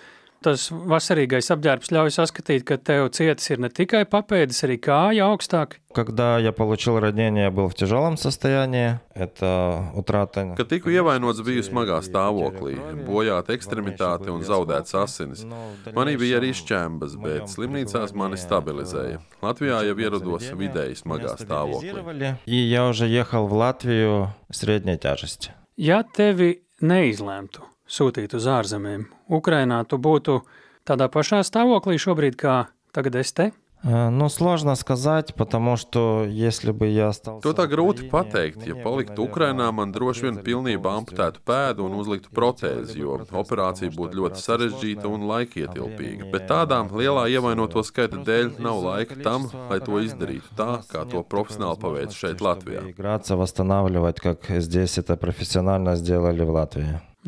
tas vasarīgais apģērbs ļauj saskatīt, ka tev cietas ir ne tikai papēdes, arī kāja augstāk. Когда я получил ранение, я был в тяжелом состоянии. Это утрата... Kad tiku ievainots, biju smagā stāvoklī, bojāta ekstremitāte un zaudēts asinis. Manī bija arī šķembas, bet slimnīcās mani stabilizēja. Latvijā jau ierados vidēji smagā stāvoklī. Стабилизировали, И я уже ехал в Латвию средней тяжести. Ja tevi neizlemtu sūtīt uz ārzemēm, Ukrainā tu būtu tādā pašā stāvoklī šobrīd, kā tagad es te? Э, Ну, сложно сказать, потому что если бы я остался... To tā в grūti Украине, pateikt. Ja paliktu Ukrajinā, man droši vien pilnībā amputētu pēdu un uzliktu protēzi, jo operācija būtu ļoti sarežģīta un laikietilpīga. Bet tādām lielā ievainoto skaita dēļ nav laika tam, lai to izdarītu tā, kā to profesionāli paveic šeit, Latvijā.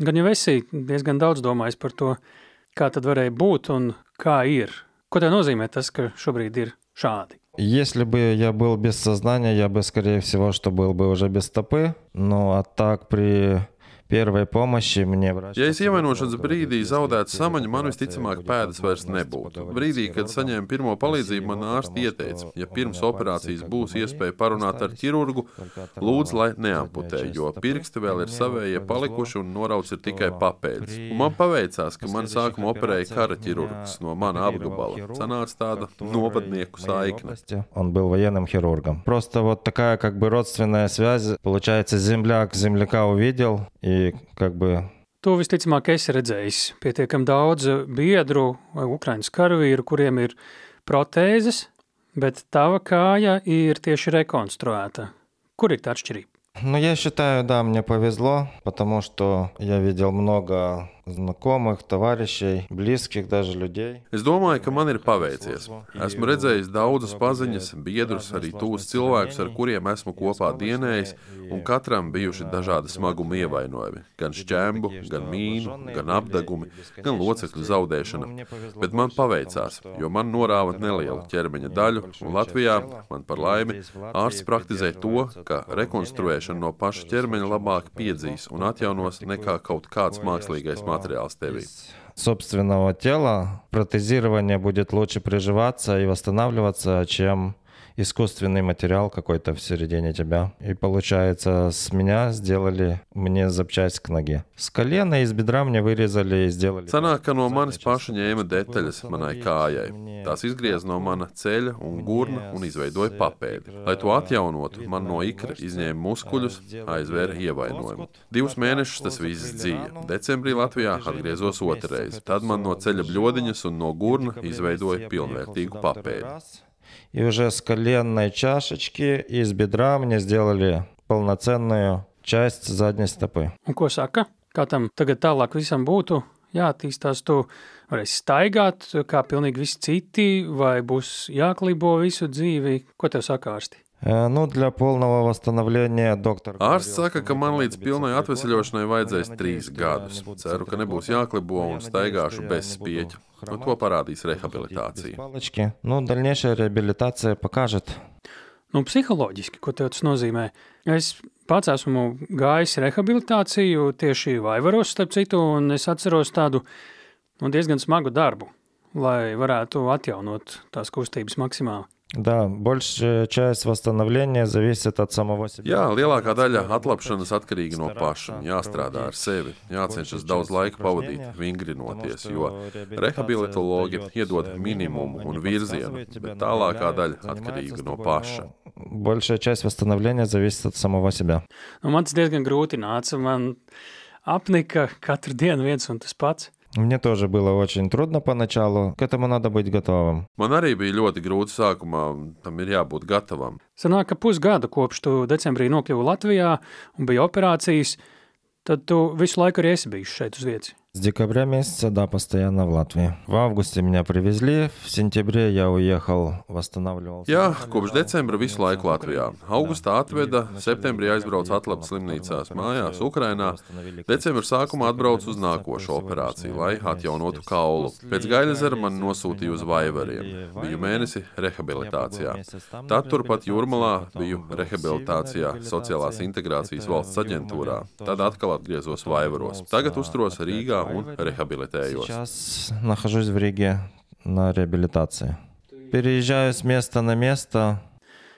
Играться, восстанавливать, как здесь это профессионально сделали в Латвии. Gan jau esi diezgan daudz domājis par to, kā tad varēja būt un kā ir. Ko tev nozīmē tas, ka šobrīd ir šādi? Если бы я был без сознания, я бы, скорее всего, что был бы уже без стопы. Ну, а так при первой помощи мне врач... Ja es ievainošanas brīdī zaudētu samaņu, man visticamāk pēdas vairs nebūtu. Brīdī, kad saņēmu pirmo palīdzību, man ārsti ieteica, ja pirms operācijas būs iespēja parunāt ar ķirurgu, lūdzu, lai neamputē, jo pirksti vēl ir savējie palikuši un norauts ir tikai papēdis. Un man paveicās, ka man sākumā operēja kara ķirurgs no mana apgabala. Sanāca tāda novadnieku saikne. Он был военным хирургом. Просто вот такая как бы родственная связь. Получается, земляк земляка увидел и как бы To visticamāk esi redzējis. Pietiekami daudz biedru vai ukraiņu karavīru, kuriem ir protēzes, bet tava kāja ir tieši rekonstruēta. Kur ir tā atšķirība? Ну, я считаю, да, мне повезло, потому что я видел много знакомых, товарищей, близких даже людей. Es domāju, ka man ir paveicies. Esmu redzējis daudzus paziņas, biedrus, arī tūs cilvēkus, ar kuriem esmu kopā dienējis, un katram bijuši dažādi smaguma ievainojumi. Gan šķēmu, gan mīnu, gan apdegumi, gan locekļu zaudēšana. Bet man paveicās, jo man norāva nelielu ķermeņa daļu, un Latvijā, man par laimi, ārsts praktizē to, ka rekonstruēšana no paša ķermeņa labāk piedzīs un atjaunos nekā kaut kāds mākslīgais materiāls tevī. собственного тела протезирование будет лучше приживаться и восстанавливаться, чем искусственный материал какой-то в середине тебя. И получается, с меня сделали мне запчасть к ноге. С колена и с бедра мне вырезали и сделали... Sanāk, ka no manis paša ņēma detaļas manai kājai. Tās izgriez no mana ceļa un gurna un izveidoja papēdi. Lai to atjaunotu, man no ikra izņēma muskuļus, aizvēra ievainojumu. Divus mēnešus tas viss dzīja. Decembrī Latvijā atgriezos otrreiz. Tad man no ceļa bļodiņas un no gurna izveidoja pilnvērtīgu papēdi. И уже с коленной чашечки и с бедра мне сделали полноценную часть задней стопы. Un ko saka? Kā tam tagad tālāk visam būtu? Jāattīstās, tu varēsi staigāt, kā pilnīgi visi citi, vai būs jāklibo visu dzīvi. Ko tev saka ārsti? Э, Ну, для полного восстановления доктор... Ārsts saka, ka man līdz pilnai atvesaļošanai vajadzēs trīs gadus. Ceru, ka nebūs jāklibo un staigāšu bez spieķa. Nu, to parādīs rehabilitācija. Палочки. Ну, дальнейшая реабилитация покажет. Nu, psiholoģiski, ko tev tas nozīmē? Es pats esmu gājis rehabilitāciju tieši Vaivaros, starp citu, un es atceros tādu nu, diezgan smagu darbu, lai varētu atjaunot tās kustības maksimāli. Да, большая часть восстановления зависит от самого себя. Jā, lielākā daļa atlapšanas atkarīga no paša. Jāstrādā ar sevi, jācenšas daudz laika pavadīt, vingrinoties, jo rehabilitologi iedod minimumu un virzienu, bet tālākā daļa atkarīga no paša. Большая часть восстановления зависит от самого себя. Nu, man tas diezgan grūti nāca. Man apnika katru dienu viens un tas pats. Мне тоже было очень трудно поначалу. К этому надо быть готовым. Man arī bija ļoti grūti sākumā, un tam ir jābūt gatavam. Sanāk, ka pusgada kopš tu decembrī nokļuvi Latvijā un bija operācijas, tad tu visu laiku arī esi bijis šeit uz vietas. С декабря месяца, да, постоянно в Латвии. В августе меня привезли, в сентябре я уехал, восстанавливался. Jā, kopš decembra visu laiku Latvijā. Augustā atveda, septembrī aizbrauca atlapes slimnīcās mājās, Ukrainā. Decembra sākumā atbraucu uz nākošo operāciju, lai atjaunotu kaulu. Pēc Gaļazera man nosūtīja uz Vaivariem. Biju mēnesi rehabilitācijā. Tad turpat Jūrmalā biju rehabilitācijā Sociālās integrācijas valsts aģentūrā. Tad atkal atgriezos Vaivaros. Tagad uzturos Rīgā un rehabilitējos. Сейчас нахожусь в Риге на реабилитации. Переезжаю с места на место.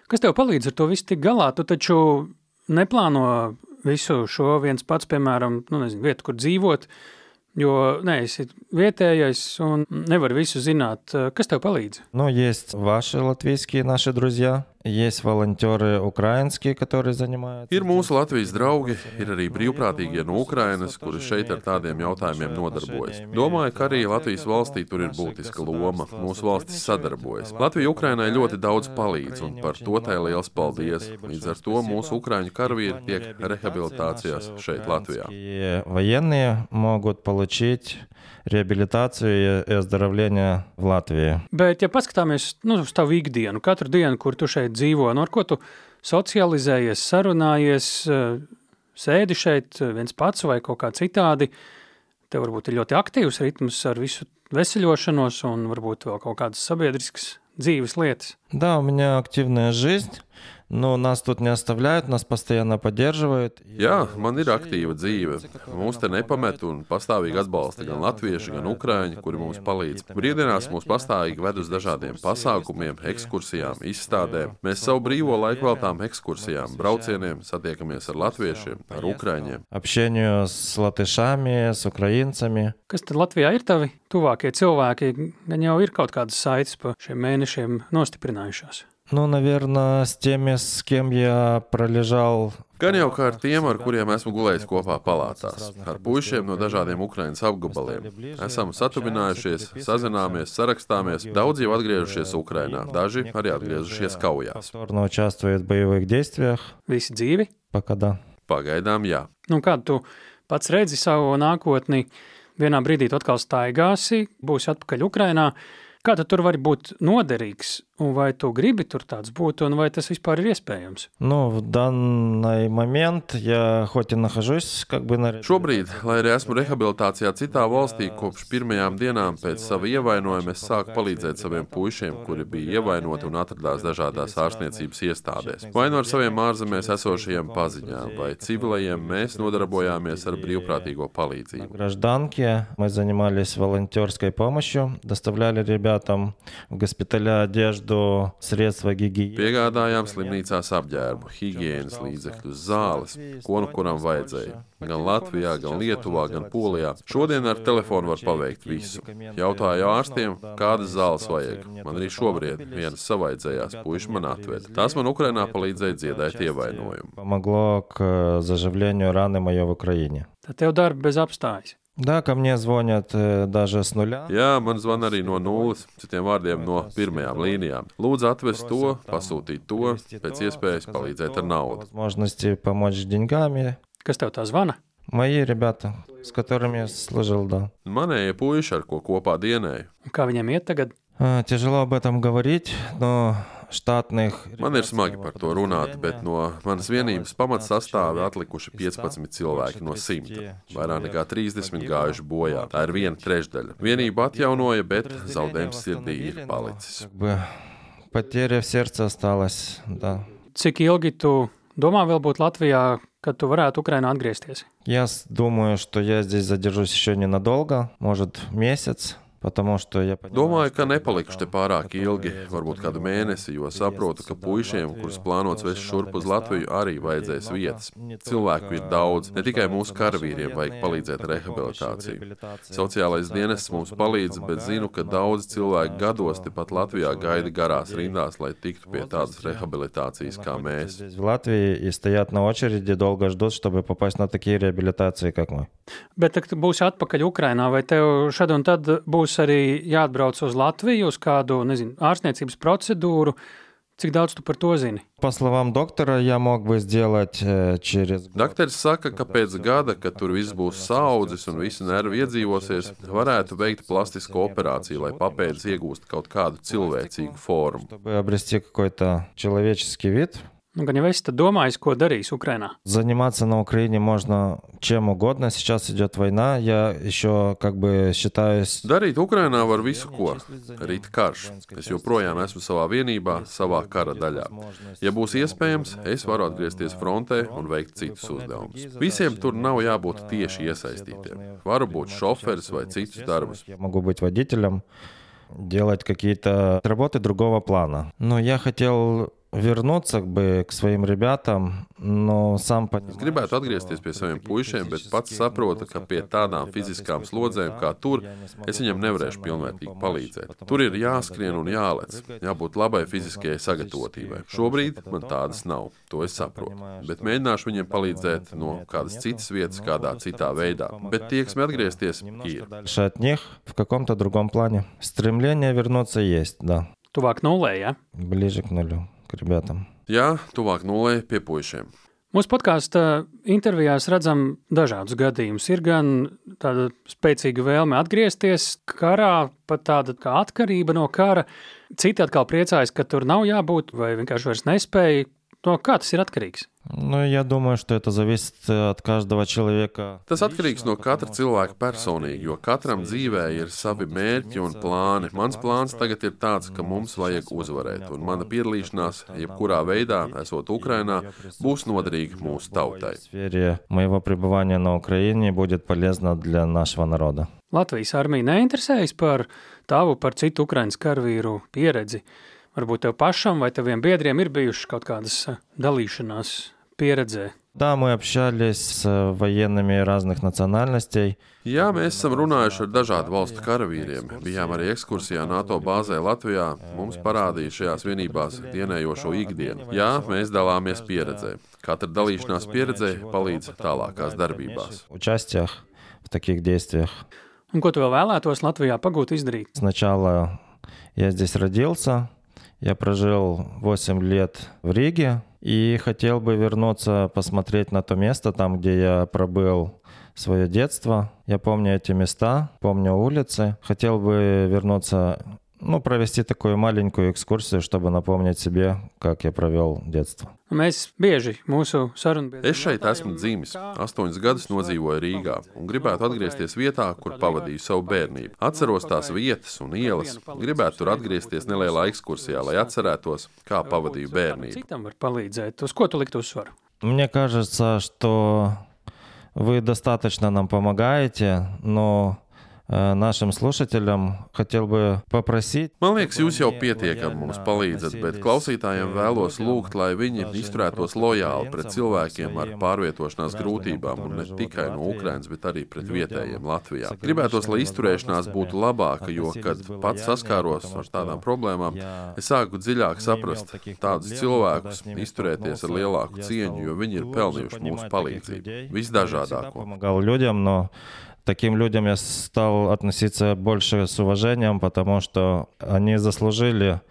Kas tev palīdz ar to visu tik galā? Tu taču neplāno visu šo viens pats, piemēram, nu, nezinu, vietu, kur dzīvot, jo neesi vietējais un nevar visu zināt. Kas tev palīdz? Ну, есть ваши латвийские наши друзья, есть волонтеры украинские, которые занимаются. Ir mūsu Latvijas draugi, ir arī brīvprātīgie no Ukrainas, kuri šeit ar tādiem jautājumiem nodarbojas. Domāju, ka arī Latvijas valstī tur ir būtiska loma. Mūsu valstis sadarbojas. Latvija Ukrainai ļoti daudz palīdz, un par to tai liels paldies. Līdz ar to mūsu ukraiņu karavīri tiek rehabilitācijās šeit, Latvijā. И военные могут получить реабилитацию и оздоровление в Латвии. Bet, ja paskatāmies nu, uz tavu ikdienu, katru dienu, kur tu šeit dzīvo, no ar ko tu socializējies, sarunājies, eh, sēdi šeit eh, viens pats vai kaut kā citādi, tev varbūt ir ļoti aktīvs ritms ar visu veseļošanos un varbūt vēl kaut kādas sabiedriskas dzīves lietas. Да, у меня активная жизнь, но нас тут не оставляют, нас постоянно поддерживают. Jā, man ir aktīva dzīve. Mūs te nepamet un pastāvīgi atbalsta gan latvieši, gan ukrāņi, kuri mums palīdz. Brīvdienās mūs pastāvīgi ved uz dažādiem pasākumiem, ekskursijām, izstādēm. Mēs savu brīvo laiku veltām ekskursijām, braucieniem, satiekamies ar latviešiem, ar ukrāņiem. Общению с латышами, с украинцами. Kas tad Latvijā ir tavi tuvākie cilvēki? Gan jau ir kaut kādas saites pa šiem mēnešiem nostiprinājušās. Ну, наверное, с теми, с кем я пролежал Gan jau kā ar tiem, ar kuriem esmu gulējis kopā palātās, ar puišiem no dažādiem Ukraiņas apgabaliem. Esam satuvinājušies, sazināmies, sarakstāmies, daudz jau atgriežušies Ukrainā, daži arī atgriežušies kaujās. повторно участвует в боевых действиях. Visi dzīvi. Пока да. Pagaidām, jā. Nu, kādu tu pats redzi savu nākotni? Vienā brīdī tu atkal staigāsi, būsi atpakaļ Ukrainā. Kā tu tur vari būt noderīgs, un vai tu gribi tur tāds būt, un vai tas vispār ir iespējams? Ну, в данный момент я хоть и нахожусь как бы на... Šobrīd, lai arī esmu rehabilitācijā citā valstī, kopš pirmajām dienām pēc sava ievainojuma es sāku palīdzēt saviem puišiem, kuri bija ievainoti un atradās dažādās ārstniecības iestādēs. Vai no ar saviem ārzemēs esošajiem paziņām, vai civilajiem mēs nodarbojāmies ar brīvprātīgo На palīdzību. гражданке мы занимались волонтерской помощью, доставляли ребятам в госпиталя одежду, средства гигиены. Piegādājām slimnīcās apģērbu, higiēnas līdzekļus, zāles, ko nu kuram vajadzēja. Gan Latvijā, gan Lietuvā, gan Polijā. Šodien ar telefonu var paveikt visu. Jautāju ārstiem, kādas zāles vajag. Man arī šobrīd vienas savaidzējās, puiši man atveda. Tās man Ukrainā palīdzēja dziedēt ievainojumu. Помогло к заживлению раны моей в Украине. Tad tev darbi bez apstājas. Да, ко мне звонят э, даже с нуля. Jā, man zvan arī no nulles, citiem vārdiem no pirmajām līnijām. Lūdzu, atvest to, pasūtīt to, pēc iespējas palīdzēt ar naudu. Возможности помочь деньгами. Kas tev tā zvana? Мои ребята, с которыми я служил, да. Manējie puiši, ar ko kopā dienēju. Un kā viņiem iet tagad? А, Тяжело об этом говорить, но штатных. Man ir smagi par to runāt, bet no manas vienības pamatsastāvā atlikuši 15 cilvēki no 100. Vairāk nekā 30 gājuši bojā. Tā ir viena trešdaļa. Vienība atjaunoja, bet zaudējums sirdī ir palicis. Как бы потеря в сердце осталась, да. Cik ilgi tu domā vēl būt Latvijā, kad tu varētu Ukrainā atgriezties? Я с- думаю, что я здесь задержусь еще ненадолго, может месяц, потому что я понимаю, Domāju, ka что nepalikšu te pārāk ilgi, varbūt kādu mēnesi, jo saprotu, ka puišiem, kurus plānots vest šurp uz Latviju, arī vajadzēs vietas. Cilvēku ir daudz, ne tikai mūsu karavīriem vajag palīdzēt ar rehabilitāciju. Sociālais dienests mums palīdz, bet zinu, ka daudz cilvēku gados tepat Latvijā gaida garās rindās, lai tiktu pie tādas rehabilitācijas kā mēs. Здесь в Латвии и стоят на очереди, долго ждут, чтобы попасть на такие реабилитации, как мы. Bet, kad tu būsi atpakaļ Ukrainā, vai tev šad un tad būs arī jāatbrauc uz Latviju uz kādu, nezinu, ārstniecības procedūru? Cik daudz tu par to zini? По словам доктора, я мог бы сделать э, через год. Dakteris saka, ka pēc gada, kad tur viss būs saudzis un visi nervi iedzīvosies, varētu veikt plastisku operāciju, lai papēdis iegūst kaut kādu cilvēcīgu formu. чтобы обрести какой-то человеческий вид. Nu, gan jau es tad domāju, ko darīs Ukrainā. Заниматься на Украине можно чем угодно. Сейчас идет война. Я еще как бы считаюсь... Darīt Ukrainā var visu, ko. Rīt karš. Es joprojām esmu savā vienībā, savā kara daļā. Ja būs iespējams, es varu atgriezties frontē un veikt citus uzdevumus. Visiem tur nav jābūt tieši iesaistītiem. Varu būt šoferis vai citus darbus. Я могу быть водителем, делать какие-то работы другого плана. Но я хотел вернуться как бы к своим ребятам, но сам Es понимаю, gribētu atgriezties pie saviem puišiem, bet pats saprotu, ka pie tādām fiziskām slodzēm kā tur es viņam nevarēšu pilnvērtīgi palīdzēt. Tur ir jāskrien un jālec, jābūt labai fiziskajai sagatavotībai. Šobrīd man tādas nav, to es saprotu. Bet mēģināšu viņiem palīdzēt no kādas citas vietas, kādā citā veidā. Bet tieksme atgriezties ir. дальше от них в каком-то другом плане. Стремление вернуться есть, да. Tuvāk nulē, ja? Ближе к нулю, к ребятам. Jā, tuvāk nulē pie puišiem. Mūsu podkāstu intervijās redzam dažādus gadījumus. Ir gan tāda spēcīga vēlme atgriezties karā, pat tāda kā atkarība no kara. Citi atkal priecājas, ka tur nav jābūt, vai vienkārši vairs nespēja. No kā tas ir atkarīgs? Ну, я думаю, что это зависит э, от каждого человека. Tas atkarīgs no katra cilvēka personīgi, jo katram dzīvē ir savi mērķi un plāni. Mans plāns tagad ir tāds, ka mums vajag uzvarēt, un mana piedalīšanās, jebkurā veidā, esot Ukrainā, būs noderīga mūsu tautai. В сфере моего пребывания на Украине будет полезно для нашего народа. Latvijas armija neinteresējas par tavu, par citu Ukraiņas karavīru pieredzi. Varbūt tev pašam vai taviem biedriem ir bijušas kaut kādas eh, dalīšanās pieredzē. Да, мы общались с э, военными разных национальностей. Jā, mēs esam runājuši ar dažādu valstu karavīriem. Bijām arī ekskursijā NATO bāzē Latvijā. Mums parādīja šajās vienībās dienējošo ikdienu. Jā, mēs dalāmies pieredzē. Katra dalīšanās pieredzē palīdz tālākās darbībās. участиях в таких действиях. Un ko tu vēl vēlētos Latvijā pagūt izdarīt? Сначала я здесь родился, Я прожил 8 лет в Риге и хотел бы вернуться посмотреть на то место, там, где я пробыл свое детство. Я помню эти места, помню улицы. Хотел бы вернуться, ну, провести такую маленькую экскурсию, чтобы напомнить себе, как я провел детство. Mēs bieži mūsu sarunu Es šeit esmu dzimis, astoņus gadus nodzīvoju Rīgā un gribētu atgriezties vietā, kur pavadīju savu bērnību. Atceros tās vietas un ielas, gribētu tur atgriezties nelielā ekskursijā, lai atcerētos, kā pavadīju bērnību. Citam var palīdzēt. Uz ko tu likt uzsvaru? Мне кажется, что вы достаточно нам помогаете, но э, нашим слушателям хотел бы попросить Man liekas, jūs jau pietiekami mums palīdzat, bet klausītājiem vēlos lūgt, lai viņi izturētos lojāli pret cilvēkiem ar pārvietošanās grūtībām, un ne tikai no Ukrainas, bet arī pret vietējiem Latvijā. Gribētos, lai izturēšanās būtu labāka, jo, kad pats saskāros ar tādām problēmām, es sāku dziļāk saprast tādus cilvēkus, izturēties ar lielāku cieņu, jo viņi ir pelnījuši mūsu palīdzību. Visdažādāko. Таким людям я стал относиться больше с уважением, потому что они заслужили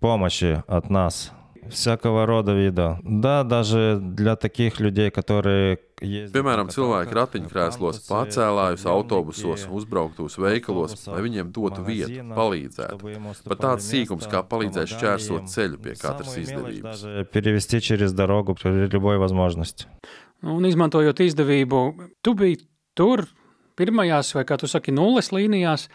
помощи от нас. Всякого рода вида. Да, даже для таких людей, которые Piemēram, cilvēki ratiņkrēslos, pārcēlājus autobusos, uzbrauktos veikalos, lai viņiem dotu vietu, palīdzētu. Pat tāds sīkums, kā palīdzēt šķērsot ceļu pie katras izdevības. Перевести через дорогу при любой возможности. Un izmantojot izdevību, tu biji tur pirmajās, vai kā tu saki, nulles līnijās.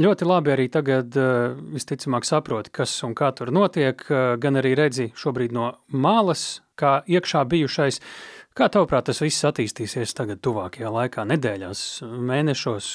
Ļoti labi arī tagad uh, visticamāk saproti, kas un kā tur notiek, uh, gan arī redzi šobrīd no malas, kā iekšā bijušais. Kā tavuprāt, tas viss attīstīsies tagad tuvākajā laikā, nedēļās, mēnešos,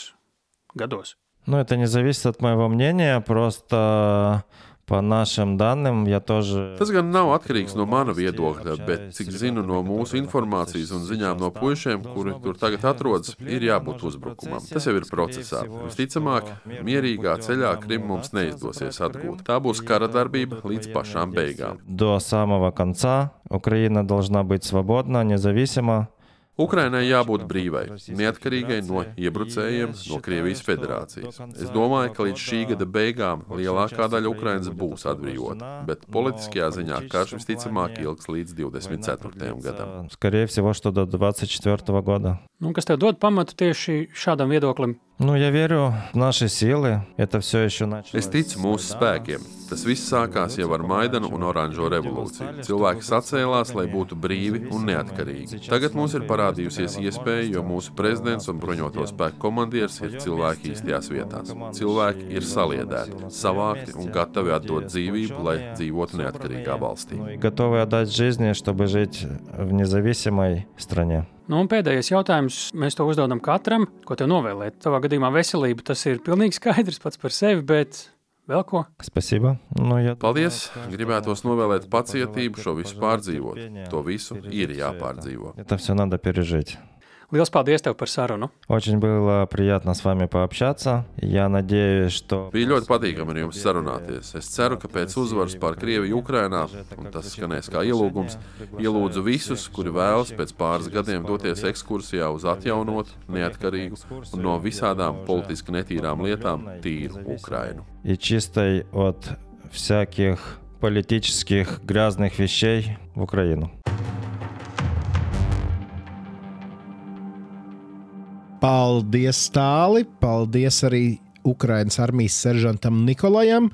gados? Ну, это не зависит от моего мнения, просто по нашим данным я тоже... Tas gan nav atkarīgs no mana viedokļa, bet cik zinu no mūsu informācijas un ziņām no puišiem, kuri tur tagad atrodas, ir jābūt uzbrukumam. Tas jau ir procesā. Visticamāk, mierīgā ceļā Krim mums neizdosies atgūt. Tā būs kara darbība līdz pašām beigām. До самого конца Украина должна быть свободна, независима. Ukrainai jābūt brīvai, neatkarīgai no iebrucējiem no Krievijas federācijas. Es domāju, ka līdz šī gada beigām lielākā daļa Ukrainas būs atbrīvota, bet politiskajā ziņā karš visticamāk ilgs līdz 24. gadam. Скорее всего, что до 24 года. Nu, kas tev dod pamatu tieši šādam viedoklim? Ну, я верю в наши силы. Это все еще началось. Es ticu mūsu spēkiem. Tas viss sākās jau ar Maidanu un Oranžo revolūciju. Cilvēki sacēlās, lai būtu brīvi un neatkarīgi. Tagad mums ir parādījusies iespēja, jo mūsu prezidents un bruņoto spēku komandieris ir cilvēki īstajās vietās. Cilvēki ir saliedēti, savākti un gatavi atdot dzīvību, lai dzīvotu neatkarīgā valstī. И готовы отдать жизни, чтобы жить в независимой стране. Nu, un pēdējais jautājums. Mēs to uzdodam katram, ko tev novēlēt. Tavā gadījumā veselība tas ir pilnīgi skaidrs pats par sevi, bet vēl ko? Спасибо. Ну, я Paldies! Gribētos novēlēt pacietību šo visu pārdzīvot. To visu ir jāpārdzīvo. Это все надо пережить. Liels paldies tev par sarunu! Очень было приятно с вами пообщаться. Я надеюсь, что Bija ļoti patīkami ar jums sarunāties. Es ceru, ka pēc uzvaras pār Krieviju Ukrainā, un tas skanēs kā ielūgums, ielūdzu visus, kuri vēlas pēc pāris gadiem doties ekskursijā uz atjaunotu, neatkarīgu un no visādām politiski netīrām lietām tīru Ukrainu. и чистой от всяких политических грязных вещей в Украину. Paldies, Tāli! Paldies arī Ukraiņas armijas seržantam Nikolajam,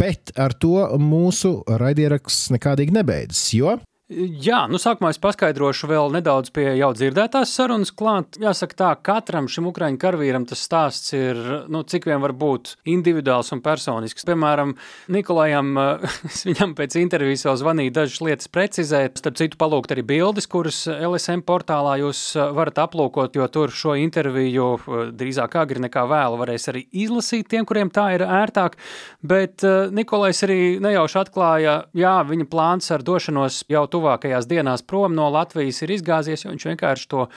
bet ar to mūsu raidieraksts nekādīgi nebeidzas, jo Jā, nu sākumā es paskaidrošu vēl nedaudz pie jau dzirdētās sarunas klāt. Jāsaka tā, katram šim ukraiņu karavīram tas stāsts ir, nu, cik vien var būt individuāls un personisks. Piemēram, Nikolajam, viņam pēc intervijas vēl zvanīju dažas lietas precizēt, starp citu palūgt arī bildes, kuras LSM portālā jūs varat aplūkot, jo tur šo interviju drīzāk agri nekā vēlu varēs arī izlasīt tiem, kuriem tā ir ērtāk. Bet Nikolais arī nejauši atklāja, jā, viņa plāns ar došanos jau tu tuvākajās dienās prom no Latvijas ir izgāzies, jo viņš vienkārši to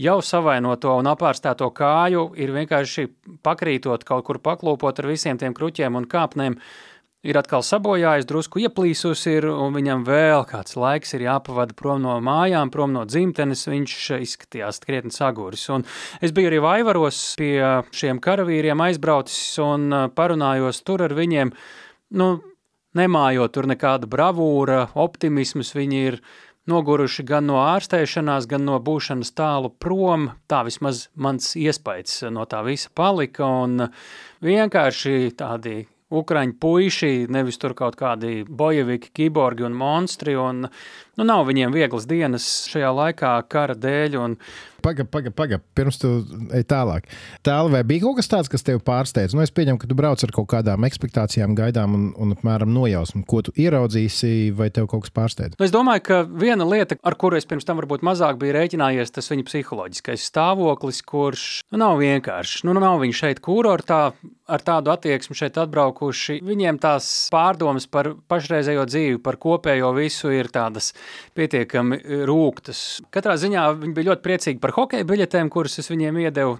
jau savainoto un apārstēto kāju ir vienkārši pakrītot kaut kur paklūpot ar visiem tiem kruķiem un kāpnēm. Ir atkal sabojājis, drusku ieplīsus, ir, un viņam vēl kāds laiks ir jāpavada prom no mājām, prom no dzimtenes. Viņš izskatījās krietni saguris. Un es biju arī Vaivaros pie šiem karavīriem aizbraucis un parunājos tur ar viņiem. Nu, nemājot tur nekāda bravūra, optimisms, viņi ir noguruši gan no ārstēšanās, gan no būšanas tālu prom. Tā vismaz mans iespējas no tā visa palika, un vienkārši tādi Ukrāņu puiši, nevis tur kaut kādi bojeviki, kiborgi un monstri. Un, nu, nav viņiem vieglas dienas šajā laikā, kara dēļ. Un, Pagaid, pagaid, pagaid, pirms tu ej tālāk. Tālāk, vai bija kaut kas tāds, kas tevi pārsteidz? Nu, es pieņemu, ka tu brauc ar kaut kādām expectācijām, gaidām un, un apmēram nojausmu, ko tu ieraudzīsi, vai tev kaut kas pārsteidz. Nu, es domāju, ka viena lieta, ar kuru es pirms tam varbūt mazāk biju rēķinājies, tas viņa psiholoģiskais stāvoklis, kurš nu, nav vienkāršs. Nu, nav viņi šeit kurortā ar tādu attieksmi šeit atbraukuši. Viņiem tās pārdomas par pašreizējo dzīvi, par kopējo visu ir tādas pietiekami rūktas. Katrā ziņā viņi bija ļoti priecīgi par hokeja biļetēm, kuras es viņiem iedevu.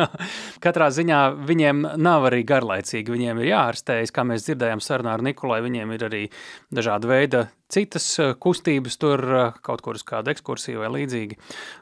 Katrā ziņā viņiem nav arī garlaicīgi. Viņiem ir jāārstējas, kā mēs dzirdējām sarunā ar Nikolai. Viņiem ir arī dažāda veida citas kustības, tur kaut kur uz kādu ekskursiju vai līdzīgi.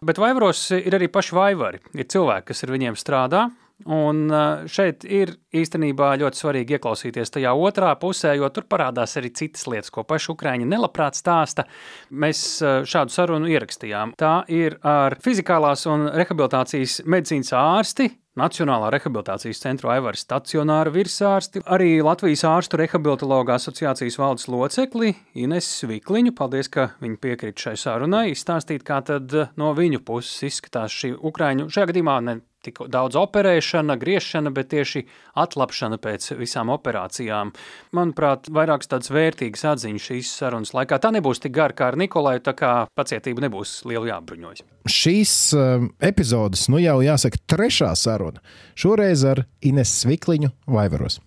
Bet vaivaros ir arī paši vaivari. Ir cilvēki, kas ar viņiem strādā, Un šeit ir īstenībā ļoti svarīgi ieklausīties tajā otrā pusē, jo tur parādās arī citas lietas, ko paši Ukrāņi nelabprāt stāsta. Mēs šādu sarunu ierakstījām. Tā ir ar fizikālās un rehabilitācijas medicīnas ārsti Nacionālā rehabilitācijas centra Aivara stacionāra virsārsti, arī Latvijas ārstu rehabilitologa asociācijas valdes locekli Ines Vikliņu. Paldies, ka viņi piekrīt šai sarunai, izstāstīt, kā tad no viņu puses izskatās šī Ukraiņu, šajā gadījumā ne tik daudz operēšana, griešana, bet tieši atlapšana pēc visām operācijām. Manuprāt, vairākas tādas vērtīgas atziņas šīs sarunas laikā. Tā nebūs tik gara kā ar Nikolai, tā kā pacietība nebūs liela jābruņojas. Šīs uh, epizodes, nu jau jāsaka, trešā saruna. Šoreiz ar Ines Svikliņu Vaivaros.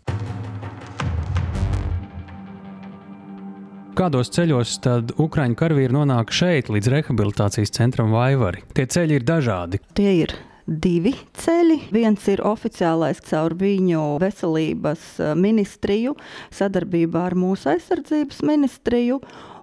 Kādos ceļos tad Ukrāņu karavīri nonāk šeit, līdz rehabilitācijas centram Vaivari? Tie ceļi ir dažādi. Tie ir divi ceļi. Viens ir oficiālais caur viņu veselības eh, ministriju, sadarbībā ar mūsu aizsardzības ministriju.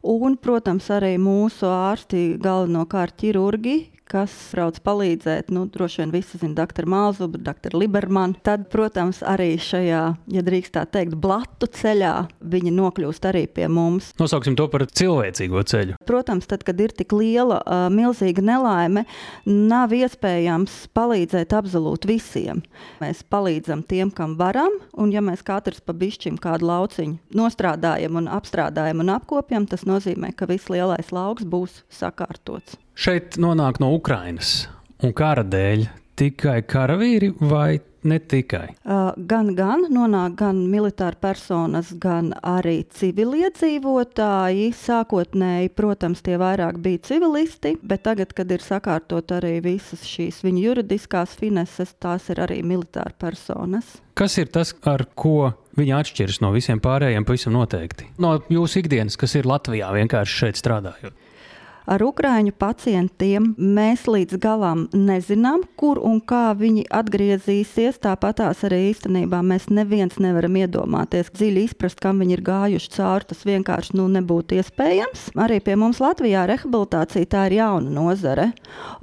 Un, protams, arī mūsu ārsti, galvenokārt ķirurgi, kas brauc palīdzēt. Nu, droši vien visi zina doktoru Mālzubu, doktoru Libermanu. Tad, protams, arī šajā, ja drīkst tā teikt, blatu ceļā viņi nokļūst arī pie mums. Nosauksim to par cilvēcīgo ceļu. Protams, tad, kad ir tik liela, uh, milzīga nelaime, nav iespējams palīdzēt absolūti visiem. Mēs palīdzam tiem, kam varam, un ja mēs katrs pa bišķim kādu lauciņu nostrādājam un apstrādājam un apkopjam, tas nozīmē, ka viss lielais lauks būs sakārtots šeit nonāk no Ukrainas un kara dēļ tikai karavīri vai ne tikai? Uh, gan, gan nonāk gan militāri personas, gan arī civiliedzīvotāji. Sākotnēji, protams, tie vairāk bija civilisti, bet tagad, kad ir sakārtot arī visas šīs viņu juridiskās fineses, tās ir arī militāri personas. Kas ir tas, ar ko viņi atšķiras no visiem pārējiem, pavisam noteikti? No jūsu ikdienas, kas ir Latvijā vienkārši šeit strādājot? Ar ukrāņu pacientiem mēs līdz galam nezinām, kur un kā viņi atgriezīsies. Tāpatās arī īstenībā mēs neviens nevaram iedomāties dziļi izprast, kam viņi ir gājuši cauri. Tas vienkārši nu, nebūtu iespējams. Arī pie mums Latvijā rehabilitācija tā ir jauna nozare.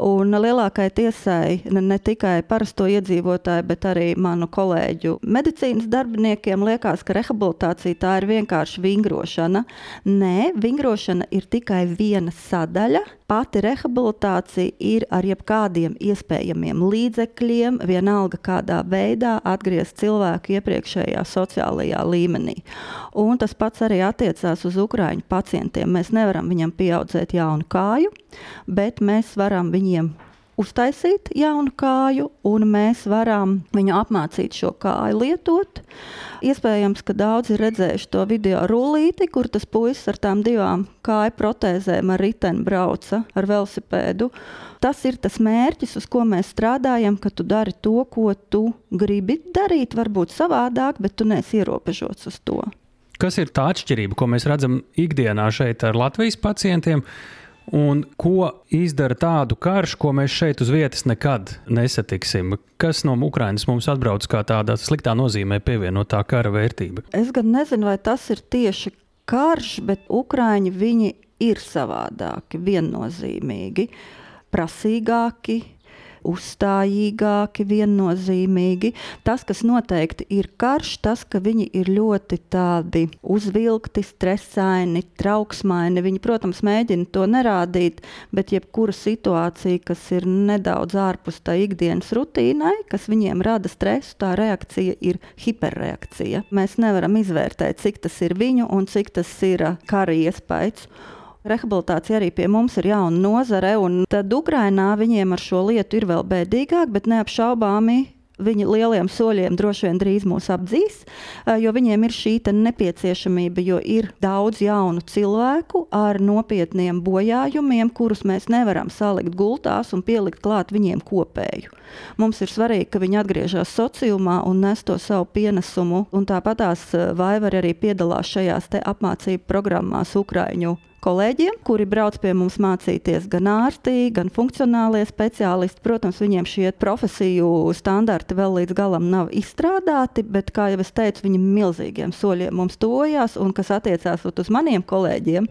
Un lielākai tiesai ne tikai parasto iedzīvotāju, bet arī manu kolēģu medicīnas darbiniekiem liekas, ka rehabilitācija tā ir vienkārši vingrošana. Nē, vingrošana ir tikai viena sadaļa sadaļa. Pati rehabilitācija ir ar jebkādiem iespējamiem līdzekļiem, vienalga kādā veidā atgriezt cilvēku iepriekšējā sociālajā līmenī. Un tas pats arī attiecās uz ukrāņu pacientiem. Mēs nevaram viņam pieaudzēt jaunu kāju, bet mēs varam viņiem uztaisīt jaunu kāju, un mēs varam viņu apmācīt šo kāju lietot. Iespējams, ka daudzi ir redzējuši to video rullīti, kur tas puisis ar tām divām kāju protēzēm ar riteni brauca ar velosipēdu. Tas ir tas mērķis, uz ko mēs strādājam, ka tu dari to, ko tu gribi darīt, varbūt savādāk, bet tu neesi ierobežots uz to. Kas ir tā atšķirība, ko mēs redzam ikdienā šeit ar Latvijas pacientiem? Un ko izdara tādu karš, ko mēs šeit uz vietas nekad nesatiksim? Kas no Ukrainas mums atbrauc kā tāda sliktā nozīmē pievienotā kara vērtība? Es gan nezinu, vai tas ir tieši karš, bet Ukrāņi viņi ir savādāki, viennozīmīgi, prasīgāki, uzstājīgāki, viennozīmīgi. Tas, kas noteikti ir karš, tas, ka viņi ir ļoti tādi uzvilkti, stresaini, trauksmaini. Viņi, protams, mēģina to nerādīt, bet jebkura situācija, kas ir nedaudz ārpus tā ikdienas rutīnai, kas viņiem rada stresu, tā reakcija ir hiperreakcija. Mēs nevaram izvērtēt, cik tas ir viņu un cik tas ir kara iespējas. Rehabilitācija arī pie mums ir jauna nozare, un tad Ukrainā viņiem ar šo lietu ir vēl bēdīgāk, bet neapšaubāmi viņi lieliem soļiem droši vien drīz mūs apdzīs, jo viņiem ir šī nepieciešamība, jo ir daudz jaunu cilvēku ar nopietniem bojājumiem, kurus mēs nevaram salikt gultās un pielikt klāt viņiem kopēju. Mums ir svarīgi, ka viņi atgriežas sociumā un nes to savu pienesumu, un tāpat tās Vaivari arī piedalās šajās apmācību programmās Ukraiņu kolēģiem, kuri brauc pie mums mācīties gan ārstī, gan funkcionālie speciālisti. Protams, viņiem šie profesiju standarti vēl līdz galam nav izstrādāti, bet, kā jau es teicu, viņi milzīgiem soļiem mums tojās, un kas attiecās uz maniem kolēģiem,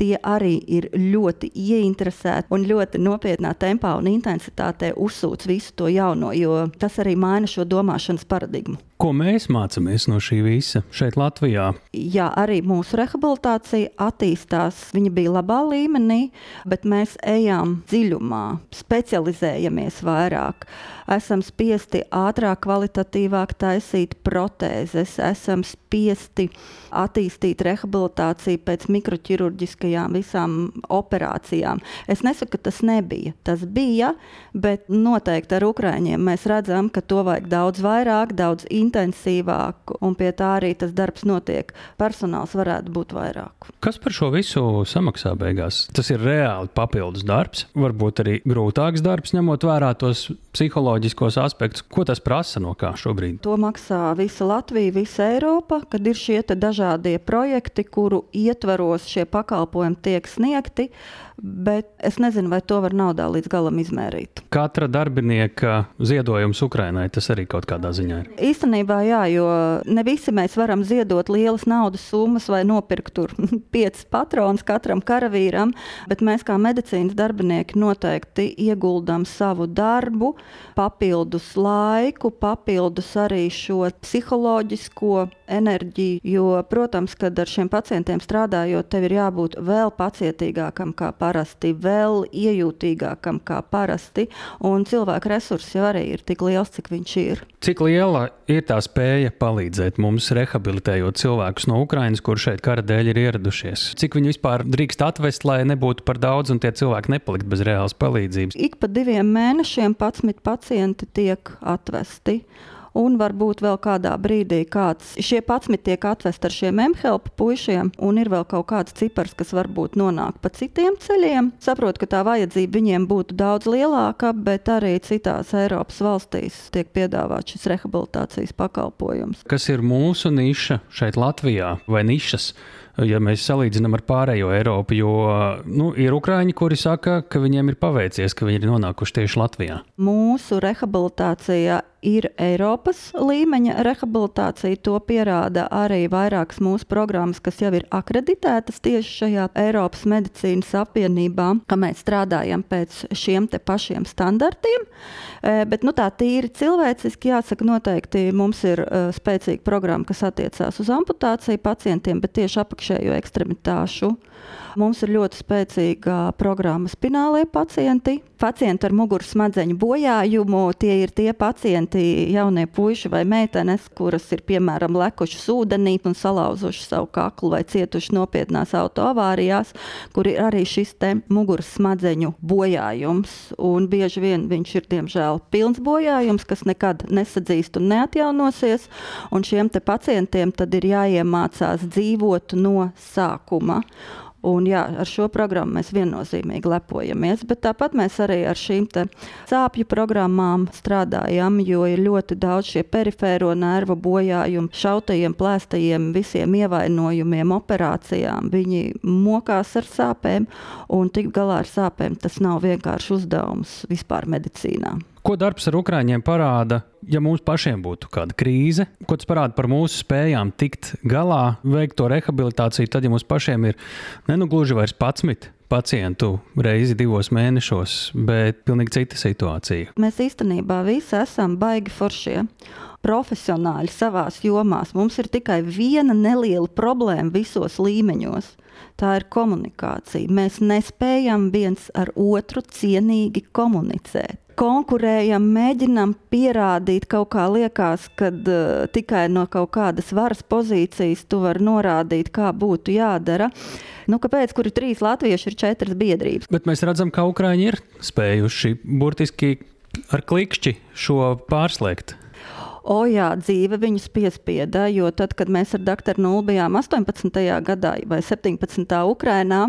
tie arī ir ļoti ieinteresēti un ļoti nopietnā tempā un intensitātē uzsūc visu to jauno, jo tas arī maina šo domāšanas paradigmu. Ko mēs mācāmies no šī visa šeit, Latvijā? Jā, arī mūsu rehabilitācija attīstās. Viņa bija labā līmenī, bet mēs ejam dziļumā, specializējamies vairāk. Esam spiesti ātrāk, kvalitatīvāk taisīt protēzes, esam spiesti attīstīt rehabilitāciju pēc mikroķirurģiskajām visām operācijām. Es nesaku, ka tas nebija. Tas bija, bet noteikti ar Ukrāņiem mēs redzam, ka to vajag daudz vairāk, daudz intensīvāk, un pie tā arī tas darbs notiek. Personāls varētu būt vairāk. Kas par šo visu samaksā beigās? Tas ir reāli papildus darbs, varbūt arī grūtāks darbs, ņemot vērā tos psiholoģiskos aspektus. Ko tas prasa no kā šobrīd? To maksā visa Latvija, visa Eiropa, kad ir šie dažādie projekti, kuru ietvaros šie pakalpojumi tiek sniegti bet es nezinu, vai to var naudā līdz galam izmērīt. Katra darbinieka ziedojums Ukrainai tas arī kaut kādā ziņā ir. Īstenībā jā, jo ne visi mēs varam ziedot lielas naudas summas vai nopirkt tur piecas patronas katram karavīram, bet mēs kā medicīnas darbinieki noteikti ieguldam savu darbu, papildus laiku, papildus arī šo psiholoģisko enerģiju, jo, protams, kad ar šiem pacientiem strādājot, tev ir jābūt vēl pacietīgākam kā parasti, vēl iejūtīgākam kā parasti, un cilvēka resursi jau arī ir tik liels, cik viņš ir. Cik liela ir tā spēja palīdzēt mums rehabilitējot cilvēkus no Ukrainas, kur šeit kara dēļ ir ieradušies? Cik viņi vispār drīkst atvest, lai nebūtu par daudz un tie cilvēki nepalikt bez reālas palīdzības? Ik pa diviem mēnešiem 11 pacienti tiek atvesti un varbūt vēl kādā brīdī kāds šie patsmit tiek atvest ar šiem MHLP puišiem, un ir vēl kaut kāds cipars, kas varbūt nonāk pa citiem ceļiem. Saprotu, ka tā vajadzība viņiem būtu daudz lielāka, bet arī citās Eiropas valstīs tiek piedāvāts šis rehabilitācijas pakalpojums. Kas ir mūsu niša šeit Latvijā vai nišas? ja mēs salīdzinām ar pārējo Eiropu. Jo nu, ir ukrāņi, kuri saka, ka viņiem ir paveicies, ka viņi ir nonākuši tieši Latvijā. Mūsu rehabilitācija ir Eiropas līmeņa rehabilitācija. To pierāda arī vairākas mūsu programmas, kas jau ir akreditētas tieši šajā Eiropas medicīnas apvienībā, ka mēs strādājam pēc šiem pašiem standartiem. E, bet nu, tā tīri cilvēciski jāsaka, noteikti mums ir e, spēcīga programma, kas attiecās uz amputāciju pacientiem, bet tieši apakšējo ekstremitāšu. Mums ir ļoti spēcīga programma spinālie pacienti. Pacienti ar muguras smadzeņu bojājumu, tie ir tie pacienti, jaunie puiši vai meitenes, kuras ir piemēram lekušas ūdenī un salauzuši savu kaklu vai cietuši nopietnās autoavārijās, kur ir arī šis muguras smadzeņu bojājums. Un bieži vien viņš ir diemžēl pilns bojājums, kas nekad nesadzīst un neatjaunosies. Un šiem pacientiem tad ir jāiemācās dzīvot no sākuma. Un, jā, ar šo programmu mēs viennozīmīgi lepojamies, bet tāpat mēs arī ar šīm sāpju programmām strādājam, jo ir ļoti daudz šie perifēro nervu bojājumu, šautajiem, plēstajiem, visiem ievainojumiem, operācijām. Viņi mokās ar sāpēm, un tik galā ar sāpēm tas nav vienkārši uzdevums vispār medicīnā. Ko darbs ar Ukrāņiem parāda, ja mums pašiem būtu kāda krīze? Ko tas parāda par mūsu spējām tikt galā, veikt to rehabilitāciju, tad, ja mums pašiem ir ne nu gluži vairs 11 pacientu reizi divos mēnešos, bet pilnīgi cita situācija. Mēs īstenībā visi esam baigi foršie. Profesionāļi savā jomā. Mums ir tikai viena neliela problēma visos līmeņos. Tā ir komunikācija. Mēs nespējam viens ar otru cienīgi komunicēt konkurējam, mēģinam pierādīt kaut kā liekas, ka uh, tikai no kaut kādas varas pozīcijas tu vari norādīt, kā būtu jādara. Nu, kāpēc? Kur ir trīs latvieši, ir četras biedrības. Bet mēs redzam, ka Ukrāņi ir spējuši burtiski ar klikšķi šo pārslēgt. O, jā, dzīve viņus piespieda, jo tad, kad mēs ar doktoru Nulu bijām 18. gadā vai 17. Ukrainā,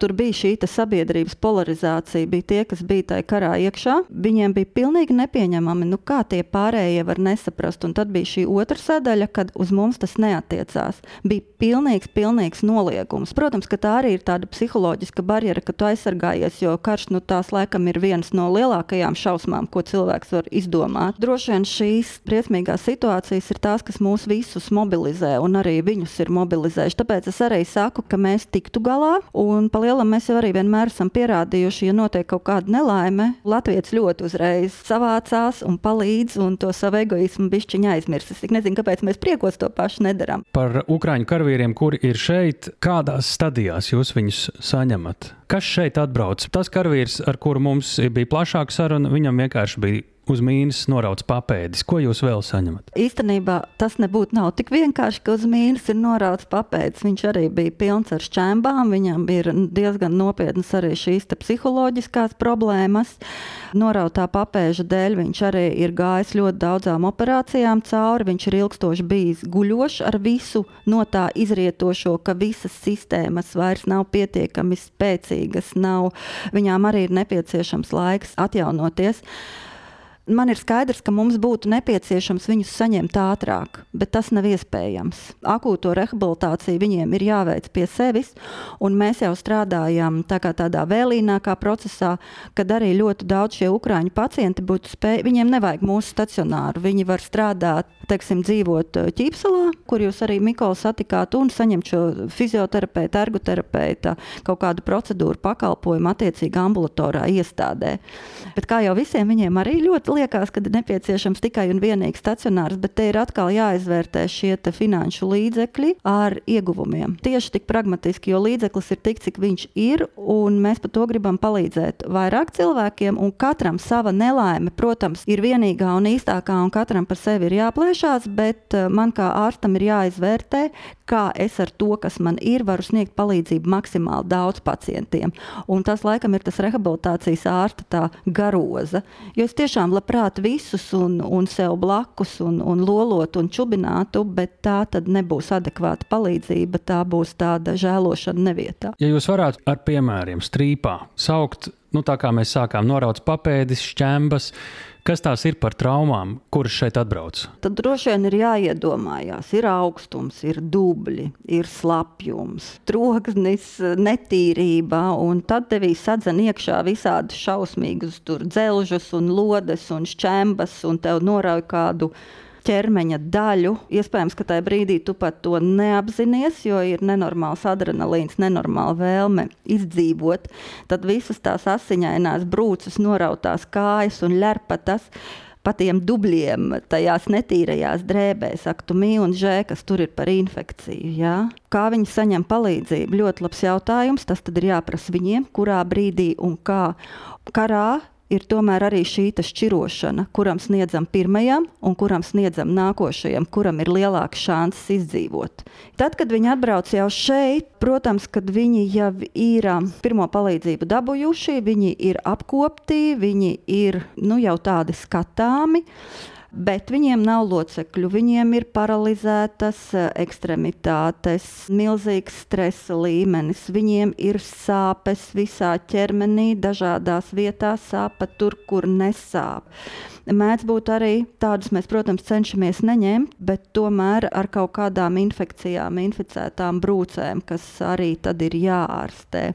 tur bija šī sabiedrības polarizācija. Bija tie, kas bija tajā karā iekšā, viņiem bija pilnīgi nepieņemami, nu kā tie pārējie var nesaprast. Un tad bija šī otra sadaļa, kad uz mums tas neatiecās. Bija pilnīgs, pilnīgs noliegums. Protams, ka tā arī ir tāda psiholoģiska barjera, ka tu aizsargājies, jo karš nu, tās laikam ir viens no lielākajām šausmām, ko cilvēks var izdomāt. Droši vien šīs briesmīgās situācijas ir tās, kas mūs visus mobilizē un arī viņus ir mobilizējuši. Tāpēc es arī saku, ka mēs tiktu galā, un palielam mēs jau arī vienmēr esam pierādījuši, ja notiek kaut kāda nelaime, Latvijas ļoti uzreiz savācās un palīdz un to savu egoismu bišķiņa aizmirst. Es nezinu, kāpēc mēs priekos to pašu nedaram. Par Ukrāņu karavīriem, kuri ir šeit, kādās stadijās jūs viņus saņemat? Kas šeit atbrauc? Tas karavīrs, ar kuru mums bija plašāka saruna, viņam vienkārši bija uz mīnus norauts papēdis. Ko jūs vēl saņemat? Īstenībā tas nebūtu nav tik vienkārši, ka uz mīnus ir norauts papēdis. Viņš arī bija pilns ar šķēmbām, viņam ir diezgan nopietnas arī šīs psiholoģiskās problēmas. Norautā papēža dēļ viņš arī ir gājis ļoti daudzām operācijām cauri. Viņš ir ilgstoši bijis guļošs ar visu no tā izrietošo, ka visas sistēmas vairs nav pietiekami spēcīgas, nav, viņām arī ir nepieciešams laiks atjaunoties. Man ir skaidrs, ka mums būtu nepieciešams viņus saņemt ātrāk, bet tas nav iespējams. Akūto rehabilitāciju viņiem ir jāveic pie sevis, un mēs jau strādājam tā tādā vēlīnākā procesā, kad arī ļoti daudz šie ukrāņu pacienti būtu spējuši. Viņiem nevajag mūsu stacionāru. Viņi var strādāt, teiksim, dzīvot eh, ķīpselā, kur jūs arī Mikolu satikāt, un saņemt šo fizioterapeita, ergoterapeita kaut kādu procedūru pakalpojumu attiecīgi ambulatorā iestādē. Bet kā jau visiem viņiem arī ļoti liekas, ka nepieciešams tikai un vienīgi stacionārs, bet te ir atkal jāizvērtē šie finanšu līdzekļi ar ieguvumiem. Tieši tik pragmatiski, jo līdzeklis ir tik, cik viņš ir, un mēs par to gribam palīdzēt vairāk cilvēkiem, un katram sava nelaime, protams, ir vienīgā un īstākā, un katram par sevi ir jāplēšās, bet eh, man kā ārstam ir jāizvērtē, kā es ar to, kas man ir, varu sniegt palīdzību maksimāli daudz pacientiem. Un tas, laikam, ir tas rehabilitācijas ārsta garoza. Jo es tiešām labprāt visus un, un sev blakus un, un lolotu un čubinātu, bet tā tad nebūs adekvāta palīdzība, tā būs tāda žēlošana nevietā. Ja jūs varētu ar piemēriem strīpā saukt, nu tā kā mēs sākām norauts papēdis, šķembas, Kas tās ir par traumām, kuras šeit atbrauc? Tad droši vien ir jāiedomājās, ir augstums, ir dubļi, ir slapjums, troksnis, netīrība, tad tevī sadzen iekšā visādi šausmīgus dzelžus un lodes un šķembas, un tev norauj kādu ķermeņa daļu. Iespējams, ka tajā brīdī tu pat to neapzinājies, jo ir nenormāls adrenalīns, nenormāla vēlme izdzīvot. Tad visas tās asiņainās brūces, norautās kājas un lerpatas pa tiem dubļiem, tajās netīrajās drēbēs, aktumī un žē, kas tur ir par infekciju. Ja? Kā viņi saņem palīdzību? Ļoti labs jautājums. Tas tad ir jāprasa viņiem, kurā brīdī un kā. Karā ir tomēr arī šī šķirošana, kuram sniedzam pirmajam un kuram sniedzam nākošajam, kuram ir lielāks šanses izdzīvot. Tad, kad viņi atbrauc jau šeit, protams, kad viņi jau ir um, pirmo palīdzību dabūjuši, viņi ir apkopti, viņi ir nu, jau tādi skatāmi bet viņiem nav locekļu. Viņiem ir paralizētas eh, ekstremitātes, milzīgs stresa līmenis, viņiem ir sāpes visā ķermenī, dažādās vietās sāpa tur, kur nesāp. Mēdz būt arī tādus, mēs, protams, cenšamies neņemt, bet tomēr ar kaut kādām infekcijām, inficētām brūcēm, kas arī tad ir jāārstē.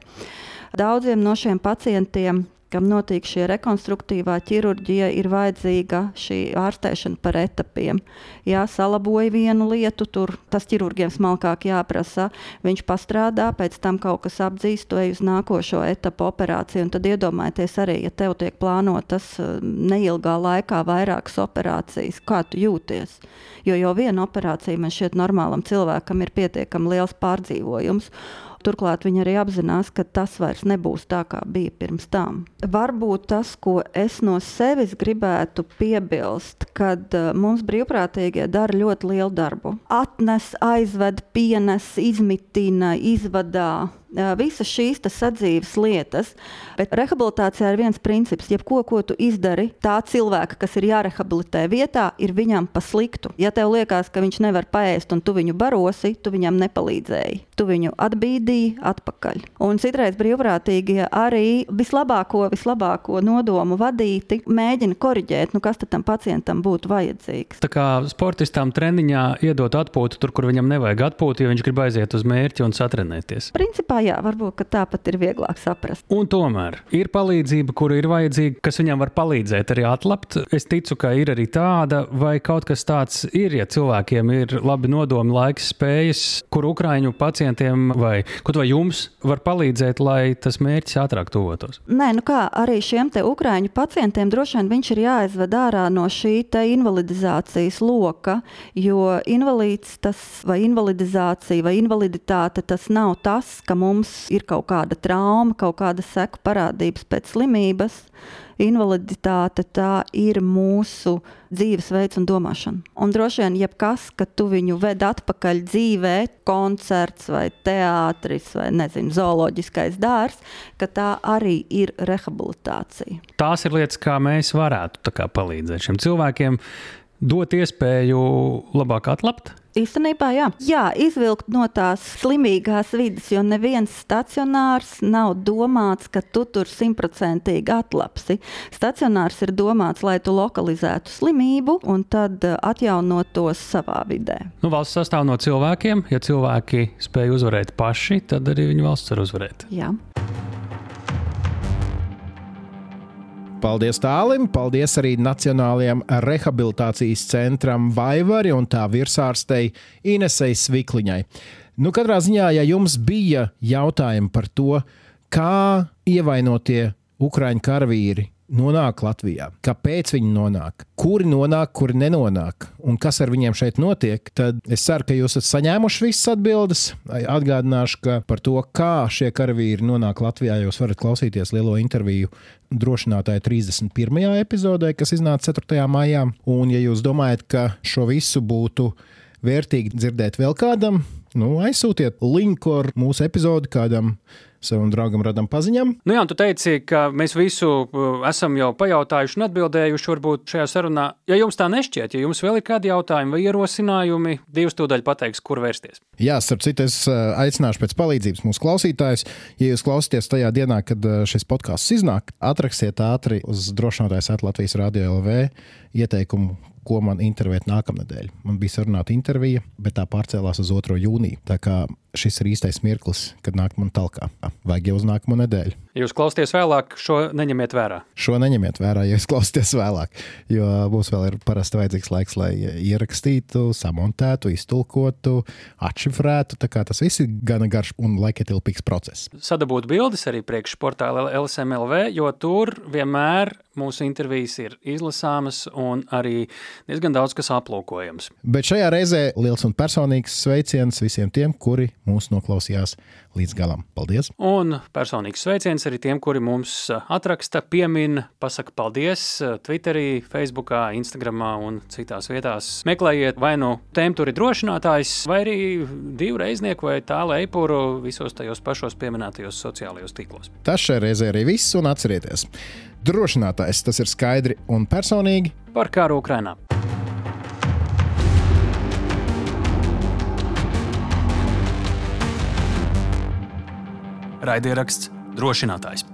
Daudziem no šiem pacientiem kam notiek šī rekonstruktīvā ķirurģija, ir vajadzīga šī ārstēšana par etapiem. Jā, salaboja vienu lietu, tur tas ķirurgiem smalkāk jāprasa. Viņš pastrādā, pēc tam kaut kas apdzīst, to uz nākošo etapu operāciju. Un tad iedomājieties arī, ja tev tiek plānotas eh, neilgā laikā vairākas operācijas, kā tu jūties. Jo jau viena operācija man šķiet normālam cilvēkam ir pietiekami liels pārdzīvojums. Turklāt viņi arī apzinās, ka tas vairs nebūs tā, kā bija pirms tam. Varbūt tas, ko es no sevis gribētu piebilst, kad uh, mums brīvprātīgie dara ļoti lielu darbu. Atnes, aizved, pienes, izmitina, izvadā visas šīs sadzīves lietas. Bet rehabilitācijā ir viens princips, jebko, ko tu izdari, tā cilvēka, kas ir jārehabilitē vietā, ir viņam pa sliktu. Ja tev liekas, ka viņš nevar paēst un tu viņu barosi, tu viņam nepalīdzēji. Tu viņu atbīdīji atpakaļ. Un citreiz brīvprātīgie arī vislabāko, vislabāko nodomu vadīti mēģina koriģēt, nu kas tam pacientam būtu vajadzīgs. Tā kā sportistam treniņā iedot atpūtu tur, kur viņam nevajag atpūtu, ja viņš grib aiziet uz mērķi un satrenēties. Principā jā, varbūt tāpat ir vieglāk saprast. Un tomēr ir palīdzība, kura ir vajadzīga, kas viņam var palīdzēt arī atlapt. Es ticu, ka ir arī tāda, vai kaut kas tāds ir, ja cilvēkiem ir labi nodomi, laiks, spējas, kur Ukrāņu pacientiem vai, vai jums var palīdzēt, lai tas mērķis ātrāk tuvotos? Nē, nu kā arī šiem te Ukrāņu pacientiem droši vien viņš ir jāizved ārā no šī invalidizācijas loka, jo invalīds tas vai invalidizācija vai invaliditāte tas nav tas, ka mums ir kaut kāda trauma, kaut kāda seku parādības pēc slimības invaliditāte tā ir mūsu dzīvesveids un domāšana. Un droši vien, jebkas, ka tu viņu ved atpakaļ dzīvē, koncerts vai teātris vai nezinu, zooloģiskais dārzs, ka tā arī ir rehabilitācija. Tās ir lietas, kā mēs varētu kā palīdzēt šiem cilvēkiem, dot iespēju labāk atlapt Īstenībā, jā. jā, izvilkt no tās slimīgās vidas, jo neviens stacionārs nav domāts, ka tu tur simtprocentīgi atlapsi. Stacionārs ir domāts, lai tu lokalizētu slimību un tad eh, atjaunot tos savā vidē. Nu, valsts sastāv no cilvēkiem. Ja cilvēki spēj uzvarēt paši, tad arī viņu valsts var uzvarēt. Jā. Paldies Tālim, paldies arī Nacionālajiem rehabilitācijas centram Vaivari un tā virsārstei Inesei Svikliņai. Nu, katrā ziņā, ja jums bija jautājumi par to, kā ievainotie Ukrāņu karavīri nonāk Latvijā, kāpēc viņi nonāk, kuri nonāk, kuri nenonāk un kas ar viņiem šeit notiek, tad es ceru, ka jūs esat saņēmuši visas atbildes. Atgādināšu, ka par to, kā šie karavīri nonāk Latvijā, jūs varat klausīties lielo interviju drošinātāja 31. epizodē, kas iznāca 4. maijā. Un, ja jūs domājat, ka šo visu būtu vērtīgi dzirdēt vēl kādam, nu, aizsūtiet linku ar mūsu epizodi kādam savam draugam, radam paziņam. Nu jā, tu teici, ka mēs visu uh, esam jau pajautājuši un atbildējuši varbūt šajā sarunā. Ja jums tā nešķiet, ja jums vēl ir kādi jautājumi vai ierosinājumi, divas tūdaļ pateiks, kur vērsties. Jā, starp citu, es uh, aicināšu pēc palīdzības mūsu klausītājus. Ja jūs klausāties tajā dienā, kad uh, šis podkāsts iznāk, atrakstiet ātri uz drošinātājs Latvijas Rādio LV ieteikumu, ko man intervēt nākamnedēļ. Man bija sarunāta intervija, bet tā pārcēlās uz 2. jūniju. Tā kā šis ir īstais mirklis, kad nāk man talkā. Vajag jau uz nākamo nedēļu. Jūs klausāties vēlāk, šo neņemiet vērā. Šo neņemiet vērā, ja jūs klausāties vēlāk. Jo būs vēl ir parasti vajadzīgs laiks, lai ierakstītu, samontētu, iztulkotu, atšifrētu. Tas viss ir gana garš un laikietilpīgs process. Sadabūt bildes arī priekšportāla LSMLV, jo tur vienmēr mūsu intervijas ir izlasāmas un arī diezgan daudz kas aplūkojams. Bet šajā reizē liels un personīgs sveiciens visiem tiem, kuri mūs noklausījās līdz galam. Paldies! Un personīgs sveiciens arī tiem, kuri mums atraksta, piemin, pasaka paldies Twitterī, Facebookā, Instagramā un citās vietās. Meklējiet vai nu tēmu tur ir drošinātājs, vai arī divu reiznieku vai tālu eipuru visos tajos pašos pieminētajos sociālajos tīklos. Tas šai reizē arī viss un atcerieties! Drošinātājs tas ir skaidri un personīgi par kāru Ukrainā. Raidieraksts drošinātājs.